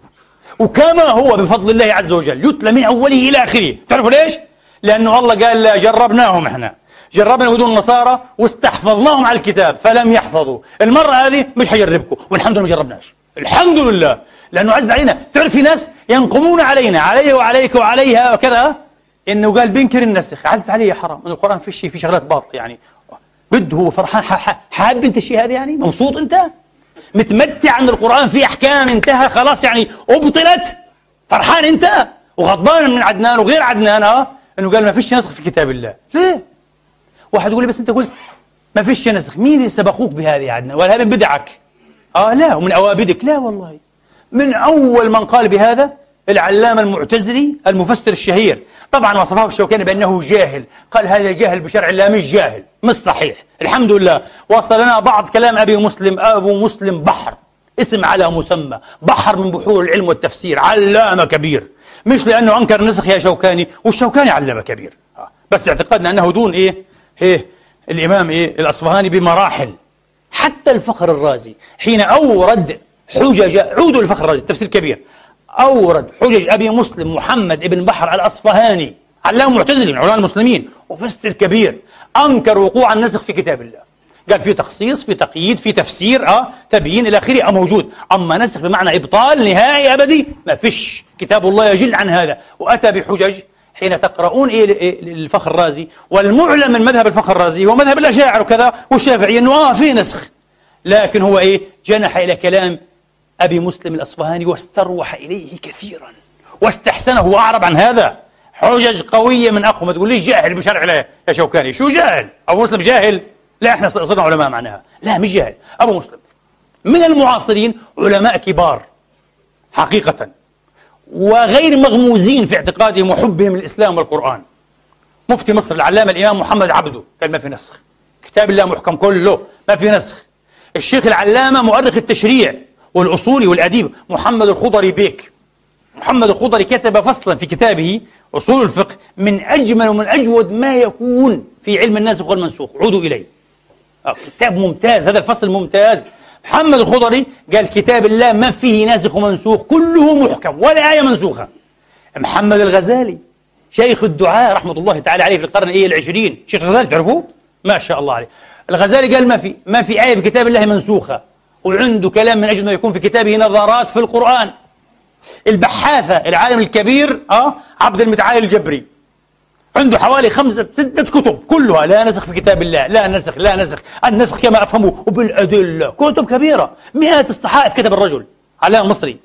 وكما هو بفضل الله عز وجل. يتلى من أوله إلى آخره. تعرفوا ليش؟ لأنه الله قال لا جربناهم إحنا. جربنا اليهود النصارى واستحفظناهم على الكتاب. فلم يحفظوا. المرة هذه مش حجربكم والحمد لله ما جربناش. الحمد لله. لأنه عز علينا. تعرف في ناس ينقمون علينا. علي وعليك وعليها وكذا. إنه قال بينكر النسخ عز علي يا حرام. من القرآن في شيء في شغلات باطلة يعني. بده هو فرحان. حاب أنت الشيء هذا يعني؟ مبسوط أنت؟ متمتع أن القرآن فيه أحكام انتهى خلاص يعني أبطلت؟ فرحان أنت؟ وغضبان من عدنان وغير عدنان آه؟ إنه قال ما فيش نسخ في كتاب الله. ليه؟ واحد يقول لي بس أنت قلت ما فيش نسخ. مين اللي سبقوك بهذه يا عدنان؟ ولا من بدعك. آه لا ومن اوابدك لا والله. من أول من قال بهذا؟ العلامة المعتزلي المفسر الشهير. طبعا وصفه الشوكاني بأنه جاهل. قال هذا جاهل بشرع الله مش جاهل مش صحيح. الحمد لله. وصل لنا بعض كلام أبي مسلم أبو مسلم بحر. اسم على مسمى. بحر من بحور العلم والتفسير. علامة كبير. مش لأنه أنكر النسخ يا شوكاني والشوكاني علامة كبير. بس اعتقدنا أنه دون إيه؟ إيه؟ الإمام إيه؟ الأصفهاني بمراحل. حتى الفخر الرازي. حين أورد حجج عودوا للفخر الرازي التفسير الكبير أورد حجج أبي مسلم محمد ابن بحر الأصفهاني علام معتزلي من علماء المسلمين. وفست الكبير أنكر وقوع النسخ في كتاب الله. قال في تخصيص في تقييد في تفسير آه تبيين إلى آخره آه موجود. أما نسخ بمعنى إبطال نهائي أبدي ما فيش. كتاب الله يجل عن هذا. وأتى بحجج حين تقرؤون إيه الفخر الرازي. والمعلم من مذهب الفخر الرازي هو مذهب الاشاعره وكذا والشافعي إنه آه في نسخ. لكن هو إيه؟ جنح إلى كلام أبي مسلم الأصفهاني واستروح إليه كثيرا. واستحسنه. وأعرب عن هذا. حجج قوية من أقوى. ما تقول لي جاهل بشرع الله يا شوكاني. شو جاهل؟ أبو مسلم جاهل؟ لا إحنا صرنا علماء معناها. لا مش جاهل. أبو مسلم. من المعاصرين علماء كبار. حقيقة. وغير مغموزين في اعتقادهم وحبهم للإسلام والقرآن. مفتي مصر العلامة الإمام محمد عبده قال ما في نسخ. كتاب الله محكم كله ما في نسخ. الشيخ العلامة مؤرخ التشريع والأصولي والأديب محمد الخضري بيك. محمد الخضري كتب فصلا في كتابه أصول الفقه من أجمل ومن أجود ما يكون في علم الناسخ والمنسوخ عودوا إليه. آه، كتاب ممتاز هذا الفصل ممتاز. محمد الخضري قال كتاب الله ما فيه ناسخ ومنسوخ كله محكم ولا آية منسوخة. محمد الغزالي شيخ الدعاء رحمة الله تعالى عليه في القرن إيه العشرين شيخ الغزالي تعرفوه؟ ما شاء الله عليه. الغزالي قال ما في ما في آية في كتاب الله منسوخة. وعنده كلام من أجل أنه يكون في كتابه نظرات في القرآن. البحاثة العالم الكبير أه عبد المتعالي الجبري. عنده حوالي خمسة ستة كتب كلها لا نسخ في كتاب الله لا نسخ لا نسخ النسخ كما أفهمه وبالأدلة كتب كبيرة مئات الصحائف كتب الرجل علام مصري؟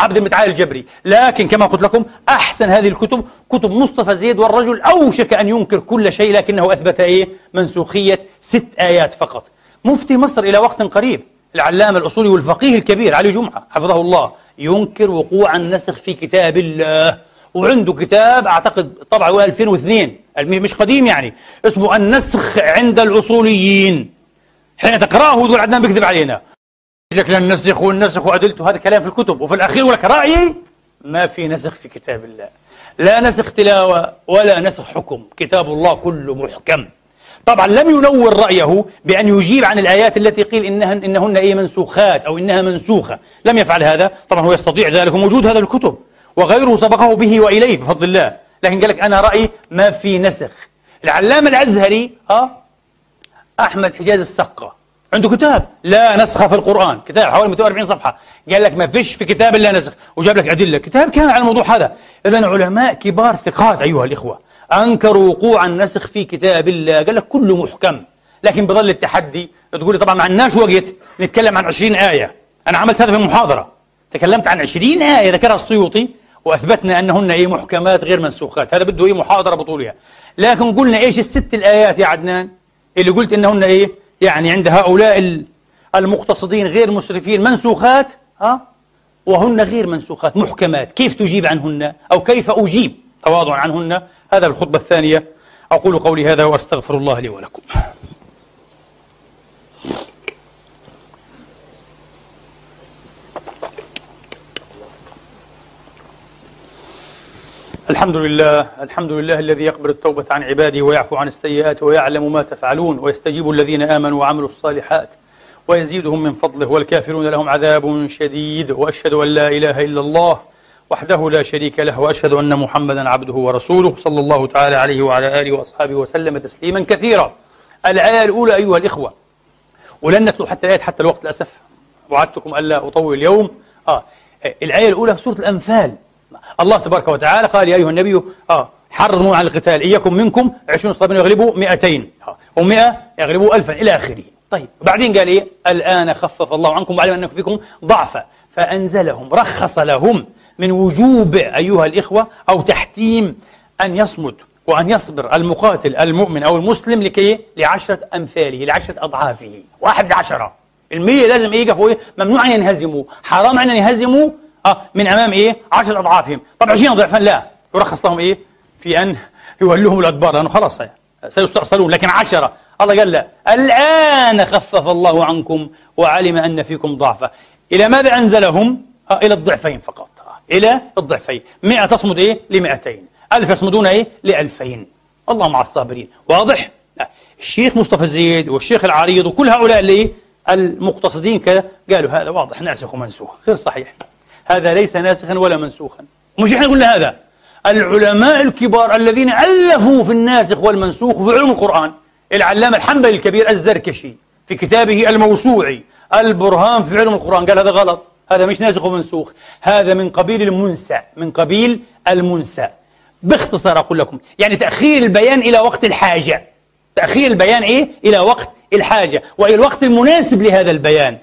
عبد المتعالي الجبري. لكن كما قلت لكم أحسن هذه الكتب كتب مصطفى زيد والرجل أوشك أن ينكر كل شيء لكنه أثبت إيه؟ منسوخية ست آيات فقط. مفتي مصر إلى وقت قريب العلامة الأصولي والفقيه الكبير علي جمعة حفظه الله ينكر وقوع النسخ في كتاب الله. وعنده كتاب أعتقد طبعه 2002 مش قديم يعني. اسمه النسخ عند الأصوليين. حين تقرأه تقول عدنان بيكذب علينا. لك النسخ والنسخ وأدلته هذا كلام في الكتب. وفي الأخير يقول لك رأيي ما في نسخ في كتاب الله. لا نسخ تلاوة ولا نسخ حكم. كتاب الله كله محكم. طبعا لم ينور رأيه بأن يجيب عن الآيات التي قيل إنها إنهن إيه منسوخات أو إنها منسوخة. لم يفعل هذا. طبعا هو يستطيع ذلك. وموجود هذا الكتب. وغيره سبقه به وإليه بفضل الله. لكن قال لك أنا رأيي ما في نسخ. العلامة الأزهري ها؟ أحمد حجاز السقة عنده كتاب لا نسخ في القرآن. كتاب حوالي 240 صفحة. قال لك ما فيش في كتاب إلا نسخ. وجاب لك أدلة. كتاب كامل على الموضوع هذا. إذا علماء كبار ثقات أيها الإخوة. أنكروا وقوع النسخ في كتاب الله. قال لك كله محكم. لكن بظل التحدي. تقول لي طبعا ما عندناش وقت نتكلم عن 20 آية. أنا عملت هذا في المحاضرة. تكلمت عن 20 آية ذكرها السيوطي. وأثبتنا أنهن إيه محكمات غير منسوخات. هذا بده إيه محاضرة بطولها. لكن قلنا إيش الست الآيات يا عدنان؟ اللي قلت أنهن إيه؟ يعني عند هؤلاء المقتصدين غير مسرفين منسوخات ها؟ وهن غير منسوخات محكمات. كيف تجيب عنهن؟ أو كيف أجيب تواضعا عنهن؟ هذا الخطبة الثانية. أقول قولي هذا وأستغفر الله لي ولكم. الحمد لله الحمد لله الذي يقبل التوبة عن عباده ويعفو عن السيئات ويعلم ما تفعلون ويستجيب الذين آمنوا وعملوا الصالحات ويزيدهم من فضله والكافرون لهم عذاب شديد وأشهد أن لا إله إلا الله وحده لا شريك له وأشهد أن محمدا عبده ورسوله صلى الله تعالى عليه وعلى آله وأصحابه وسلم تسليما كثيرا. الآية الأولى أيها الإخوة ولن نتلو حتى الآية حتى الوقت للأسف وعدتكم ألا أطول اليوم. آه الآية الأولى في سورة الأنفال. الله تبارك وتعالى قال يا أيها النبي آه حرموا عن القتال. إياكم منكم عشرون صابين يغلبوا مئتين. آه ومئة يغلبوا ألفا إلى آخره. طيب وبعدين قال إيه؟ الآن خفف الله عنكم وعلم أنكم فيكم ضعفا. فأنزلهم رخص لهم من وجوب أيها الإخوة أو تحتيم أن يصمد وأن يصبر المقاتل المؤمن أو المسلم لكي لعشرة أمثاله لعشرة أضعافه. واحد لعشرة. المية لازم إيه يقفوا إيه؟ ممنوع أن ينهزموا. حرام أن ينهزموا آه من أمام إيه؟ عشرة أضعافهم. طب عشرين ضعفا لا. يرخص لهم إيه؟ في أن يولوهم الأدبار لأنه خلاص سيستأصلون لكن عشرة. الله قال لا. الآن خفف الله عنكم وعلم أن فيكم ضعفا. إلى ماذا أنزلهم؟ آه إلى الضعفين فقط. آه إلى الضعفين. مئة تصمد إيه؟ لمئتين. ألف يصمدون إيه؟ لألفين. الله مع الصابرين. واضح؟ لا. الشيخ مصطفى زيد والشيخ العريض وكل هؤلاء اللي المقتصدين كذا قالوا هذا واضح. ناسخ ومنسوخ. غير صحيح. هذا ليس ناسخا ولا منسوخا. مش إحنا قلنا هذا. العلماء الكبار الذين ألفوا في الناسخ والمنسوخ في علوم القرآن العلامة الحنبلي الكبير الزركشي في كتابه الموسوعي البرهان في علم القرآن قال هذا غلط. هذا مش ناسخ ومنسوخ. هذا من قبيل المنسى من قبيل المنسى. باختصار أقول لكم يعني تأخير البيان إلى وقت الحاجة. تأخير البيان إيه؟ إلى وقت الحاجة. وإلى الوقت المناسب لهذا البيان.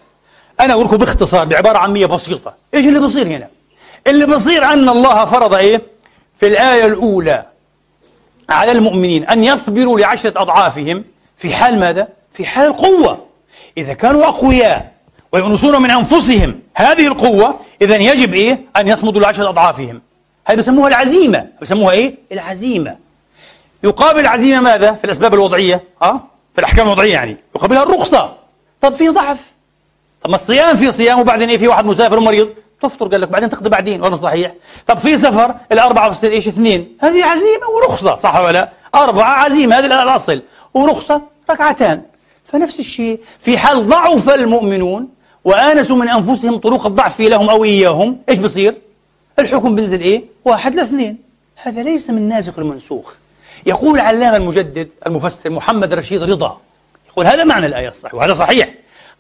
أنا أقول لكم باختصار بعبارة عامية بسيطة إيش اللي بصير هنا؟ اللي بصير أن الله فرض إيه؟ في الآية الأولى على المؤمنين أن يصبروا لعشرة أضعافهم في حال ماذا؟ في حال القوة إذا كانوا أقوياء ويؤنسون من أنفسهم هذه القوة إذا يجب إيه؟ أن يصمدوا لعشرة أضعافهم هذه بيسموها العزيمة بيسموها إيه؟ العزيمة يقابل العزيمة ماذا؟ في الأسباب الوضعية أه؟ في الأحكام الوضعية يعني يقابلها الرخصة طب في ضعف طب ما الصيام في صيام وبعدين إيه في واحد مسافر ومريض تفطر قال لك بعدين تقضي بعدين ولا صحيح. طب في سفر الأربعة بتصير إيش اثنين؟ هذه عزيمة ورخصة صح ولا لا؟ أربعة عزيمة هذا الأصل ورخصة ركعتان. فنفس الشيء. في حال ضعف المؤمنون وآنسوا من أنفسهم طرق الضعف لهم أو إياهم إيش بصير؟ الحكم بنزل إيه؟ واحد لاثنين. هذا ليس من ناسخ المنسوخ. يقول العلامة المجدد المفسر محمد رشيد رضا. يقول هذا معنى الآية الصحيح وهذا صحيح.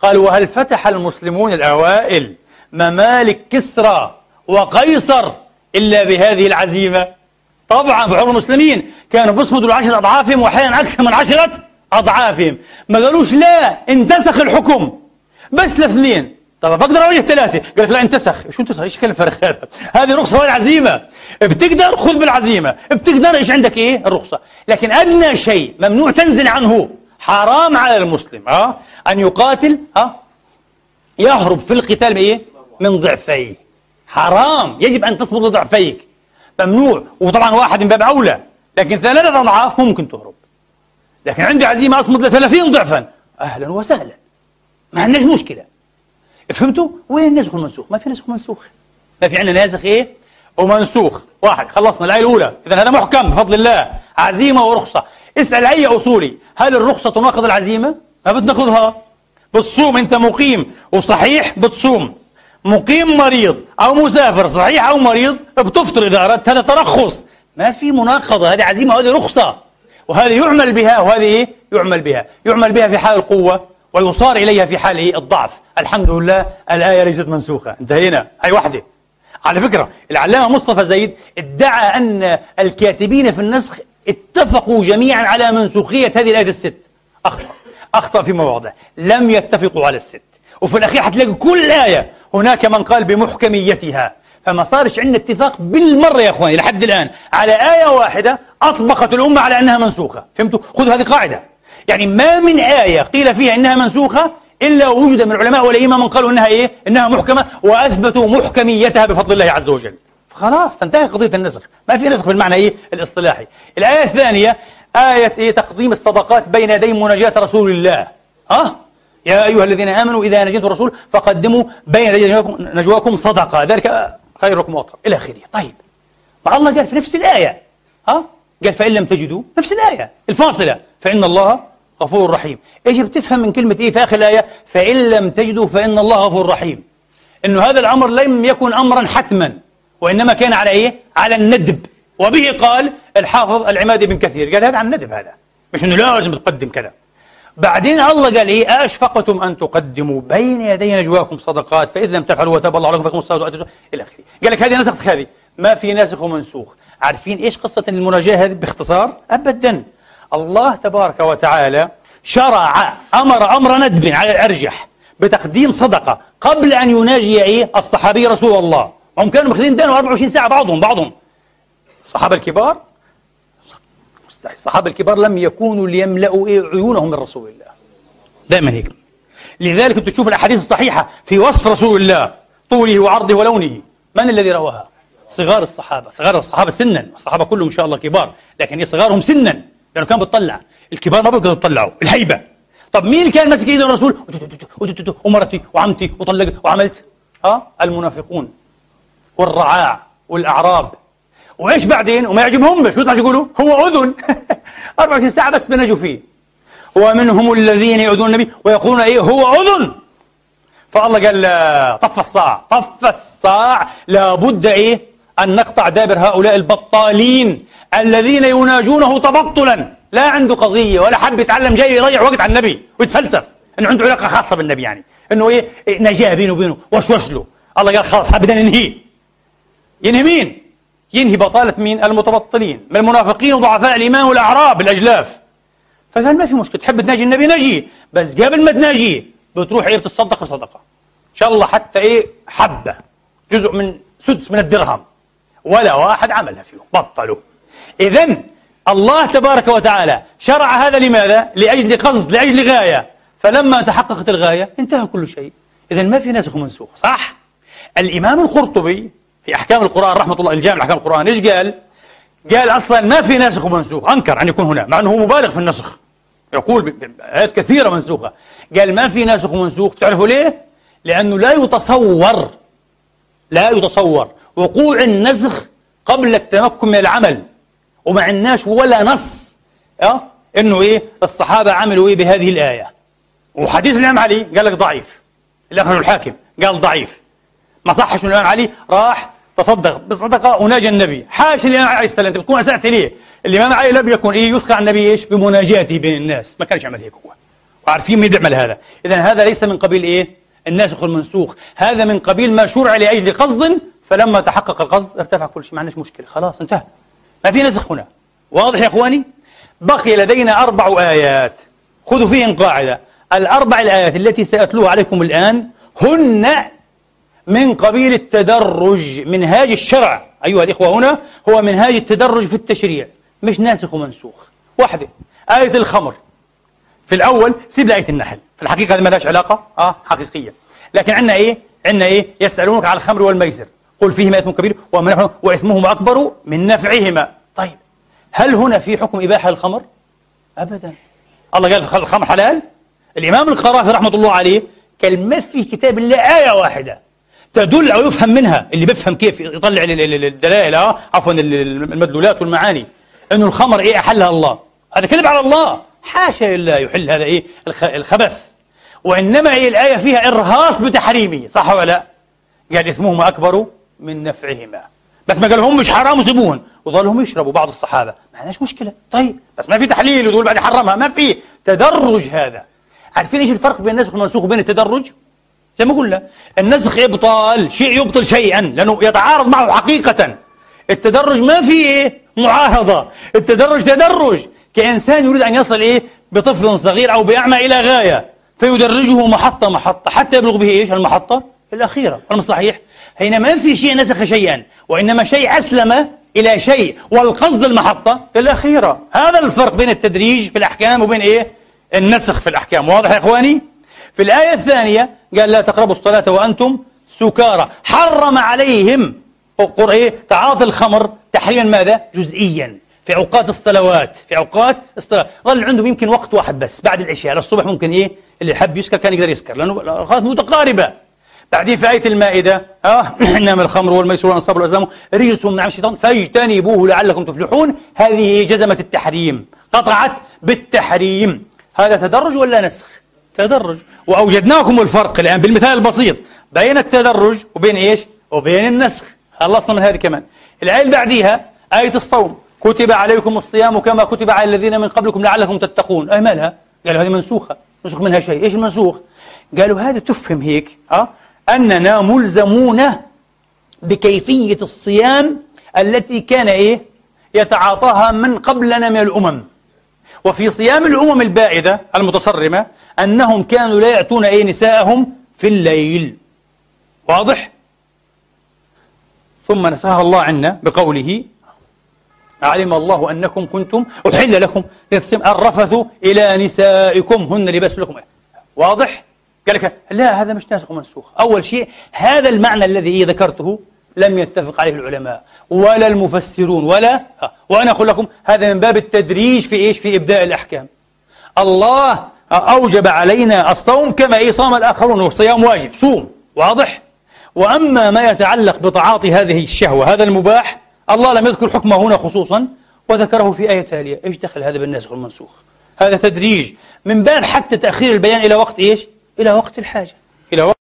قال وهل فتح المسلمون الأوائل ممالك كسرى وقيصر إلا بهذه العزيمة؟ طبعا في عمر المسلمين كانوا بيصمدوا لعشرة أضعافهم وأحيانا أكثر من عشرة أضعافهم. ما قالوش لا انتسخ الحكم. بس لاثنين. طب بقدر أواجه ثلاثة؟ قال لك لا انتسخ. شو انتسخ؟ إيش كان الفرق هذا؟ هذه رخصة وهي عزيمة بتقدر خذ بالعزيمة. بتقدر إيش عندك؟ إيه؟ الرخصة. لكن أدنى شيء ممنوع تنزل عنه حرام على المسلم آه أن يقاتل آه يهرب في القتال بإيه من ضعفيه. حرام. يجب أن تصمد لضعفيك. ممنوع. وطبعا واحد من باب أولى. لكن ثلاثة أضعاف ممكن تهرب. لكن عندي عزيمة أصمد لثلاثين ضعفا. أهلا وسهلا. ما عندناش مشكلة. فهمتوا؟ وين نسخ المنسوخ؟ ما في نسخ منسوخ. ما في عندنا ناسخ إيه؟ ومنسوخ. واحد خلصنا الآية الأولى. إذا هذا محكم بفضل الله. عزيمة ورخصة. اسأل أي أصولي. هل الرخصة تناقض العزيمة؟ ما بتناقضها بتصوم أنت مقيم وصحيح بتصوم. مقيم مريض أو مسافر صحيح أو مريض بتفطر إذا أردت. هذا ترخص. ما في مناقضة. هذه عزيمة وهذه رخصة. وهذه يعمل بها وهذه إيه؟ يعمل بها. يعمل بها في حال القوة ويصار إليها في حال إيه؟ الضعف. الحمد لله الآية ليست منسوخة. انتهينا. هي وحدة على فكرة العلامة مصطفى زيد ادعى أن الكاتبين في النسخ اتفقوا جميعا على منسوخية هذه الآية الست. أخطأ. أخطأ في مواضع. لم يتفقوا على الست. وفي الأخير حتلاقي كل آية هناك من قال بمحكميتها. فما صارش عندنا اتفاق بالمرة يا أخواني لحد الآن. على آية واحدة أطبقت الأمة على أنها منسوخة. فهمتوا؟ خذوا هذه قاعدة. يعني ما من آية قيل فيها إنها منسوخة إلا وجد من العلماء والأئمة من قالوا إنها إيه؟ إنها محكمة وأثبتوا محكميتها بفضل الله عز وجل. خلاص تنتهي قضية النسخ. ما في نسخ بالمعنى إيه؟ الاصطلاحي. الآية الثانية آية إيه؟ تقديم الصدقات بين يدي مناجاة رسول الله. أه؟ يا أيها الذين آمنوا إذا نجيتم الرسول فقدموا بين يدي نجواكم صدقة. ذلك خيركم وأطهر. إلى آخره. طيب. مع الله قال في نفس الآية. ها؟ قال فإن لم تجدوا نفس الآية. الفاصلة. فإن الله غفور رحيم. إيش بتفهم من كلمة إيه في آخر الآية؟ فإن لم تجدوا فإن الله غفور رحيم. إنه هذا الأمر لم يكن أمرا حتما. وإنما كان على إيه؟ على الندب. وبه قال الحافظ العماد بن كثير. قال هذا عن الندب هذا. مش إنه لازم تقدم كذا. بعدين الله قال إيه؟ اشفقتم أن تقدموا بين يدي نجواكم صدقات فاذا لم تفعلوا وتاب الله عليكم الصلاه وأتوا إلى آخره. قال لك هذه نسخت هذه ما في ناسخ ومنسوخ عارفين إيش قصة المناجاه هذه باختصار؟ ابدا. الله تبارك وتعالى شرع أمر أمر ندب على الأرجح بتقديم صدقة قبل أن يناجي إيه؟ الصحابي رسول الله. هم كانوا ماخذين دانه 24 ساعة بعضهم بعضهم. الصحابة الكبار الصحابة الكبار لم يكونوا ليملأوا إيه عيونهم من رسول الله. دائما هيك. لذلك أنت تشوف الأحاديث الصحيحة في وصف رسول الله طوله وعرضه ولونه. من الذي رواها؟ صغار الصحابة. صغار الصحابة سنا. الصحابة كلهم إن شاء الله كبار. لكن هي صغارهم سنا. لأنه كان بتطلع الكبار ما بيقدروا يطلعوا. الهيبة. طب مين كان ماسك ايد الرسول؟ ومرتي وعمتي وطلقت وعملت؟ ها؟ المنافقون. والرعاع والأعراب. وإيش بعدين؟ وما يعجبهمش. ويطلعوا يقولوا؟ هو أذن. 24 ساعة بس بنجوا فيه. ومنهم الذين يؤذون النبي ويقولون إيه؟ هو أذن. فالله قال طف الصاع. طف الصاع. لابد إيه؟ أن نقطع دابر هؤلاء البطالين الذين يناجونه تبطلا. لا عنده قضية ولا حب يتعلم جاي يضيع وقت على النبي ويتفلسف. إنه عنده علاقة خاصة بالنبي يعني. إنه إيه؟ نجاه بينه وبينه. وشوش له. الله قال خلاص بدنا ننهيه. ينهي مين؟ ينهي بطالة مين؟ المتبطلين من المنافقين وضعفاء الإيمان والأعراب الأجلاف فقال ما في مشكلة تحب تناجي النبي ناجيه بس قبل ما تناجيه بتروح إيه بتتصدق بصدقة إن شاء الله حتى إيه حبة جزء من سدس من الدرهم ولا واحد عملها فيهم بطلوا إذا الله تبارك وتعالى شرع هذا لماذا؟ لأجل قصد لأجل غاية فلما تحققت الغاية انتهى كل شيء إذا ما في ناسخ ومنسوخ صح؟ الإمام القرطبي في أحكام القرآن رحمة الله الجامع أحكام القرآن. إيش قال؟ قال أصلا ما في ناسخ ومنسوخ أنكر أن يكون هنا مع أنه هو مبالغ في النسخ. يقول آيات كثيرة منسوخة. قال ما في ناسخ ومنسوخ تعرفوا ليه؟ لأنه لا يتصور لا يتصور وقوع النسخ قبل التمكن من العمل. وما عندناش ولا نص. أه؟ إنه إيه؟ الصحابة عملوا إيه بهذه الآية؟ وحديث الإمام علي قال لك ضعيف. اللي اخرجه الحاكم قال ضعيف. ما صحش من الإمام علي راح تصدق. بصدقة وناجى النبي. حاشا الامام عليه السلام. تكون أسأت ليه؟ الامام علي لم يكن إيه؟ يثقى عن النبي إيش؟ بمناجاته بين الناس. ما كانش يعمل هيك هو. وعارفين مين بيعمل هذا. اذا هذا ليس من قبيل إيه؟ الناسخ والمنسوخ هذا من قبيل ما شرع لأجل قصد فلما تحقق القصد ارتفع كل شيء. ما عندناش مشكلة. خلاص انتهى. ما في نسخ هنا. واضح يا إخواني؟ بقي لدينا أربع آيات. خذوا فيهن قاعدة. الأربع الآيات التي ساتلوها عليكم الآن هن من قبيل التدرج منهاج الشرع. أيها الإخوة هنا هو منهاج التدرج في التشريع. مش ناسخ ومنسوخ. واحدة آية الخمر. في الأول سيب آية النحل. في الحقيقة هذه ما لهاش علاقة. آه حقيقية. لكن عندنا إيه؟ عندنا إيه؟ يسألونك على الخمر والميسر. قل فيهما إثم كبير وإثمهما أكبر من نفعهما. طيب هل هنا في حكم إباحة الخمر؟ أبدا. الله قال الخمر حلال؟ الإمام القرافي رحمة الله عليه ما في كتاب إلا آية واحدة. تدل أو يفهم منها. اللي بيفهم كيف يطلع الدلائل آه عفوا المدلولات والمعاني. إنه الخمر إيه أحلها الله. هذا كذب على الله. حاشا لله يحل هذا إيه؟ الخبث. وإنما إيه الآية فيها إرهاص بتحريمه. صح ولا لا؟ قال اثمهما أكبر من نفعهما. بس ما قالهم مش حرام وسيبوهن. وظلهم يشربوا بعض الصحابة. ما عندناش مشكلة. طيب بس ما في تحليل وتقول بعد حرمها ما في. تدرج هذا. عارفين إيش الفرق بين النسخ والمنسوخ وبين التدرج؟ زي ما قلنا النسخ إبطال شيء يبطل شيئا لأنه يتعارض معه حقيقة. التدرج ما في إيه؟ معاهضة. التدرج تدرج. كإنسان يريد أن يصل إيه؟ بطفل صغير أو بأعمى إلى غاية فيدرجه محطة محطة. حتى يبلغ به إيش؟ المحطة الأخيرة. ولا صحيح؟ هنا ما في شيء نسخ شيئا وإنما شيء أسلم إلى شيء والقصد المحطة الأخيرة. هذا الفرق بين التدريج في الأحكام وبين إيه؟ النسخ في الأحكام. واضح يا إخواني؟ في الآية الثانية قال لا تقربوا الصلاة وأنتم سكارى. حرم عليهم إيه؟ تعاطي الخمر تحريما ماذا؟ جزئيا. في أوقات الصلوات في أوقات الصلاة. ظل عندهم يمكن وقت واحد بس بعد العشاء. للصبح ممكن إيه؟ اللي حب يسكر كان يقدر يسكر لأنه الأوقات متقاربة. بعدين في آية المائدة آه إنما الخمر والميسر والأنصاب والأزلام رجس من عمل الشيطان فاجتنبوه لعلكم تفلحون. هذه جزمة التحريم قطعت بالتحريم. هذا تدرج ولا نسخ؟ تدرج وأوجدناكم الفرق الآن بالمثال البسيط بين التدرج وبين إيش؟ وبين النسخ خلصنا من هذه كمان الآية اللي بعديها آية الصوم كتب عليكم الصيام كما كتب على الذين من قبلكم لعلكم تتقون أي مالها؟ قالوا هذه منسوخة نسخ منها شيء إيش المنسوخ؟ قالوا هذا تفهم هيك أه؟ أننا ملزمون بكيفية الصيام التي كان إيه؟ يتعاطاها من قبلنا من الأمم وفي صيام الأمم البائدة المتصرمة أنهم كانوا لا يأتون أي نساءهم في الليل واضح؟ ثم نساها الله عنا بقوله علم الله أنكم كنتم أحل لكم الرفث إلى نسائكم هن لباس لكم واضح؟ قال لك لا هذا مش ناسخ ومنسوخ أول شيء هذا المعنى الذي ذكرته لم يتفق عليه العلماء ولا المفسرون ولا آه. وأنا أقول لكم هذا من باب التدريج في إيش؟ في إبداء الأحكام. الله أوجب علينا الصوم كما إيه؟ صام الآخرون والصيام واجب صوم واضح؟ وأما ما يتعلق بتعاطي هذه الشهوة هذا المباح الله لم يذكر حكمه هنا خصوصا وذكره في آية تالية. إيش دخل هذا بالناسخ والمنسوخ هذا تدريج من باب حتى تأخير البيان إلى وقت إيش؟ إلى وقت الحاجة إلى وقت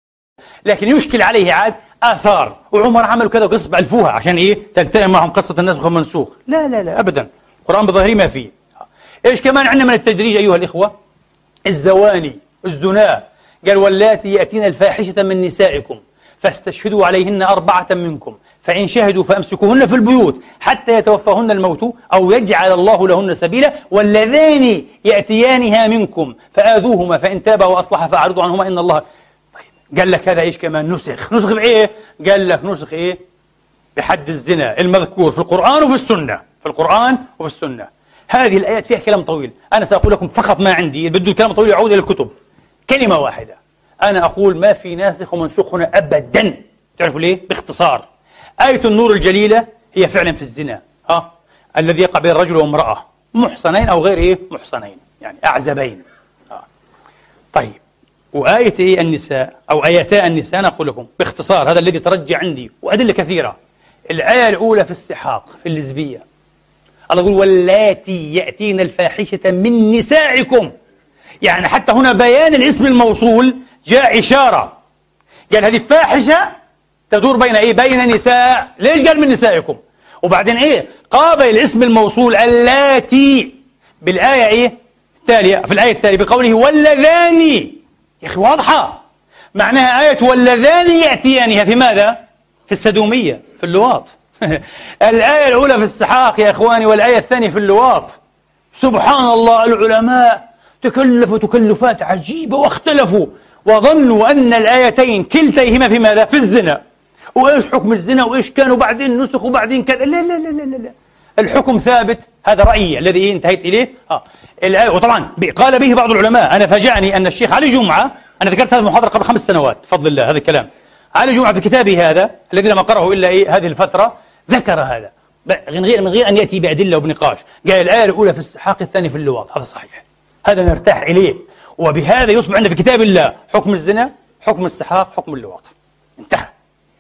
لكن يشكل عليه عاد آثار. وعمر عملوا كذا وقصة بألفوها عشان إيه؟ تلتئم معهم قصة الناسخ والمنسوخ لا لا لا أبدا. القرآن بظاهره ما فيه. إيش كمان عندنا من التدريج أيها الإخوة؟ الزواني الزنا. قال واللاتي يأتين الفاحشة من نسائكم فاستشهدوا عليهن أربعة منكم فإن شهدوا فأمسكوهن في البيوت حتى يتوفاهن الموت أو يجعل الله لهن سبيلا واللذان يأتيانها منكم فآذوهما فإن تابا وأصلحا فأعرضوا عنهما إن الله قال لك هذا إيش كمان؟ نسخ. نسخ بإيه؟ قال لك نسخ إيه؟ بحد الزنا المذكور في القرآن وفي السنة. في القرآن وفي السنة. هذه الآيات فيها كلام طويل. أنا سأقول لكم فقط ما عندي. بده الكلام الطويل يعود إلى الكتب. كلمة واحدة. أنا أقول ما في ناسخ ومنسوخ هنا أبدا. تعرفوا ليه؟ باختصار. آية النور الجليلة هي فعلا في الزنا. ها؟ الذي يقع بين رجل وامرأة. محصنين أو غير إيه؟ محصنين. يعني أعزبين. ها. طيب. وآية إيه النساء أو آيتا النساء أنا أقول لكم باختصار هذا الذي ترجع عندي وأدلة كثيرة. الآية الأولى في السحاق في اللزبية. الله يقول واللاتي يأتين الفاحشة من نسائكم. يعني حتى هنا بيان الاسم الموصول جاء إشارة. قال هذه فاحشة تدور بين إيه؟ بين نساء. ليش قال من نسائكم؟ وبعدين إيه؟ قابل الاسم الموصول اللاتي بالآية إيه؟ التالية في الآية التالية بقوله واللذان يا أخي واضحة. معناها آية واللذان يأتيانها في ماذا؟ في السدومية في اللواط. الآية الأولى في السحاق يا إخواني والآية الثانية في اللواط. سبحان الله العلماء تكلفوا تكلفات عجيبة واختلفوا وظنوا أن الآيتين كلتيهما في ماذا؟ في الزنا. وإيش حكم الزنا؟ وإيش كان وبعدين نسخ وبعدين كذا؟ لا لا لا لا لا. الحكم ثابت هذا رأيي الذي انتهيت إليه. آه. وطبعا قال به بعض العلماء أنا فاجأني أن الشيخ علي جمعة أنا ذكرت هذه المحاضرة قبل خمس سنوات بفضل الله هذا الكلام. علي جمعة في كتابه هذا الذي لم أقرأه إلا إيه هذه الفترة ذكر هذا. من غير من غير أن يأتي بأدلة وبنقاش. قال الآية الأولى في السحاق الثانية في اللواط. هذا صحيح. هذا نرتاح إليه. وبهذا يصبح عندنا في كتاب الله حكم الزنا حكم السحاق حكم اللواط. انتهى.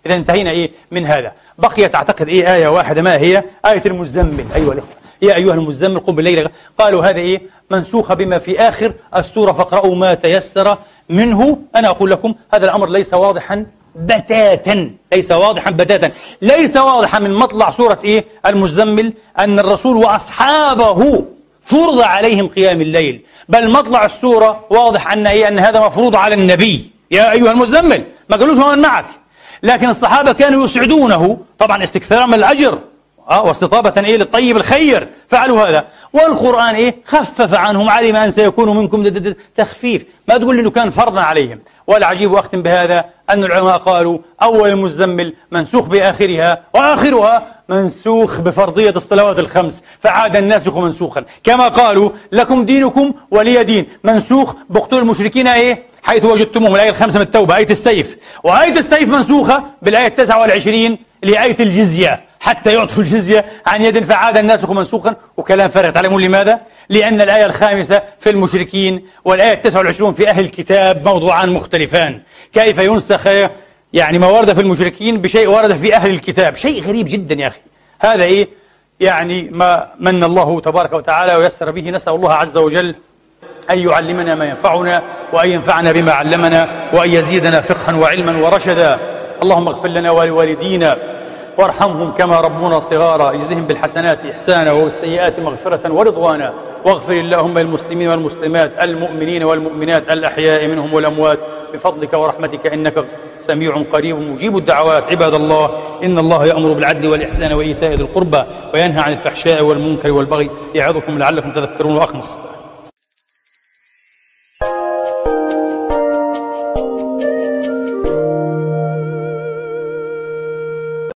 إذا انتهينا إيه من هذا. بقيت أعتقد إيه آية واحدة ما هي؟ آية المزمل. أيها الإخوة يا أيها المزمل قم بالليل. قالوا هذا إيه منسوخة بما في آخر السورة فاقرأوا ما تيسر منه. أنا أقول لكم هذا الأمر ليس واضحا بتاتا ليس واضحا بتاتا. ليس واضحا من مطلع سورة إيه المزمل أن الرسول وأصحابه فرض عليهم قيام الليل. بل مطلع السورة واضح أن إيه أن هذا مفروض على النبي. يا أيها المزمل ما قالوش ومن معك. لكن الصحابة كانوا يسعدونه. طبعا استكثارا من الأجر آه واستطابة إيه للطيب الخير. فعلوا هذا. والقرآن إيه خفف عنهم علم أن سيكون منكم تخفيف. ما تقول إنه كان فرضا عليهم. والعجيب أختم بهذا أن العلماء قالوا أول المزمل منسوخ بآخرها وآخرها منسوخ بفرضية الصلوات الخمس فعاد الناسخ منسوخا. كما قالوا لكم دينكم ولي دين. منسوخ بقتل المشركين إيه؟ حيث وجدتموهم. الآية الخامسة من التوبة آية السيف. وآية السيف منسوخة بالآية التاسعة والعشرين لآية الجزية. حتى يعطوا الجزية عن يد فعاد الناسخ منسوخا. وكلام فارغ. تعلمون لماذا؟ لأن الآية الخامسة في المشركين والآية التاسعة والعشرون في أهل الكتاب موضوعان مختلفان. كيف ينسخ يعني ما ورد في المشركين بشيء ورد في أهل الكتاب؟ شيء غريب جدا يا أخي. هذا إيه؟ يعني ما من الله تبارك وتعالى ويسر به. نسأل الله عز وجل أن يعلمنا ما ينفعنا وأن ينفعنا بما علمنا وأن يزيدنا فقها وعلما ورشدا. اللهم اغفر لنا ولوالدينا وارحمهم كما ربونا صغارا. اجزهم بالحسنات إحسانا والسيئات مغفرة ورضوانا. واغفر اللهم المسلمين والمسلمات المؤمنين والمؤمنات الأحياء منهم والأموات. بفضلك ورحمتك إنك سميع قريب مجيب الدعوات. عباد الله إن الله يأمر بالعدل والإحسان وإيتاء ذي القربى وينهى عن الفحشاء والمنكر والبغي. يعظكم لعلكم تذكرون وأخمص.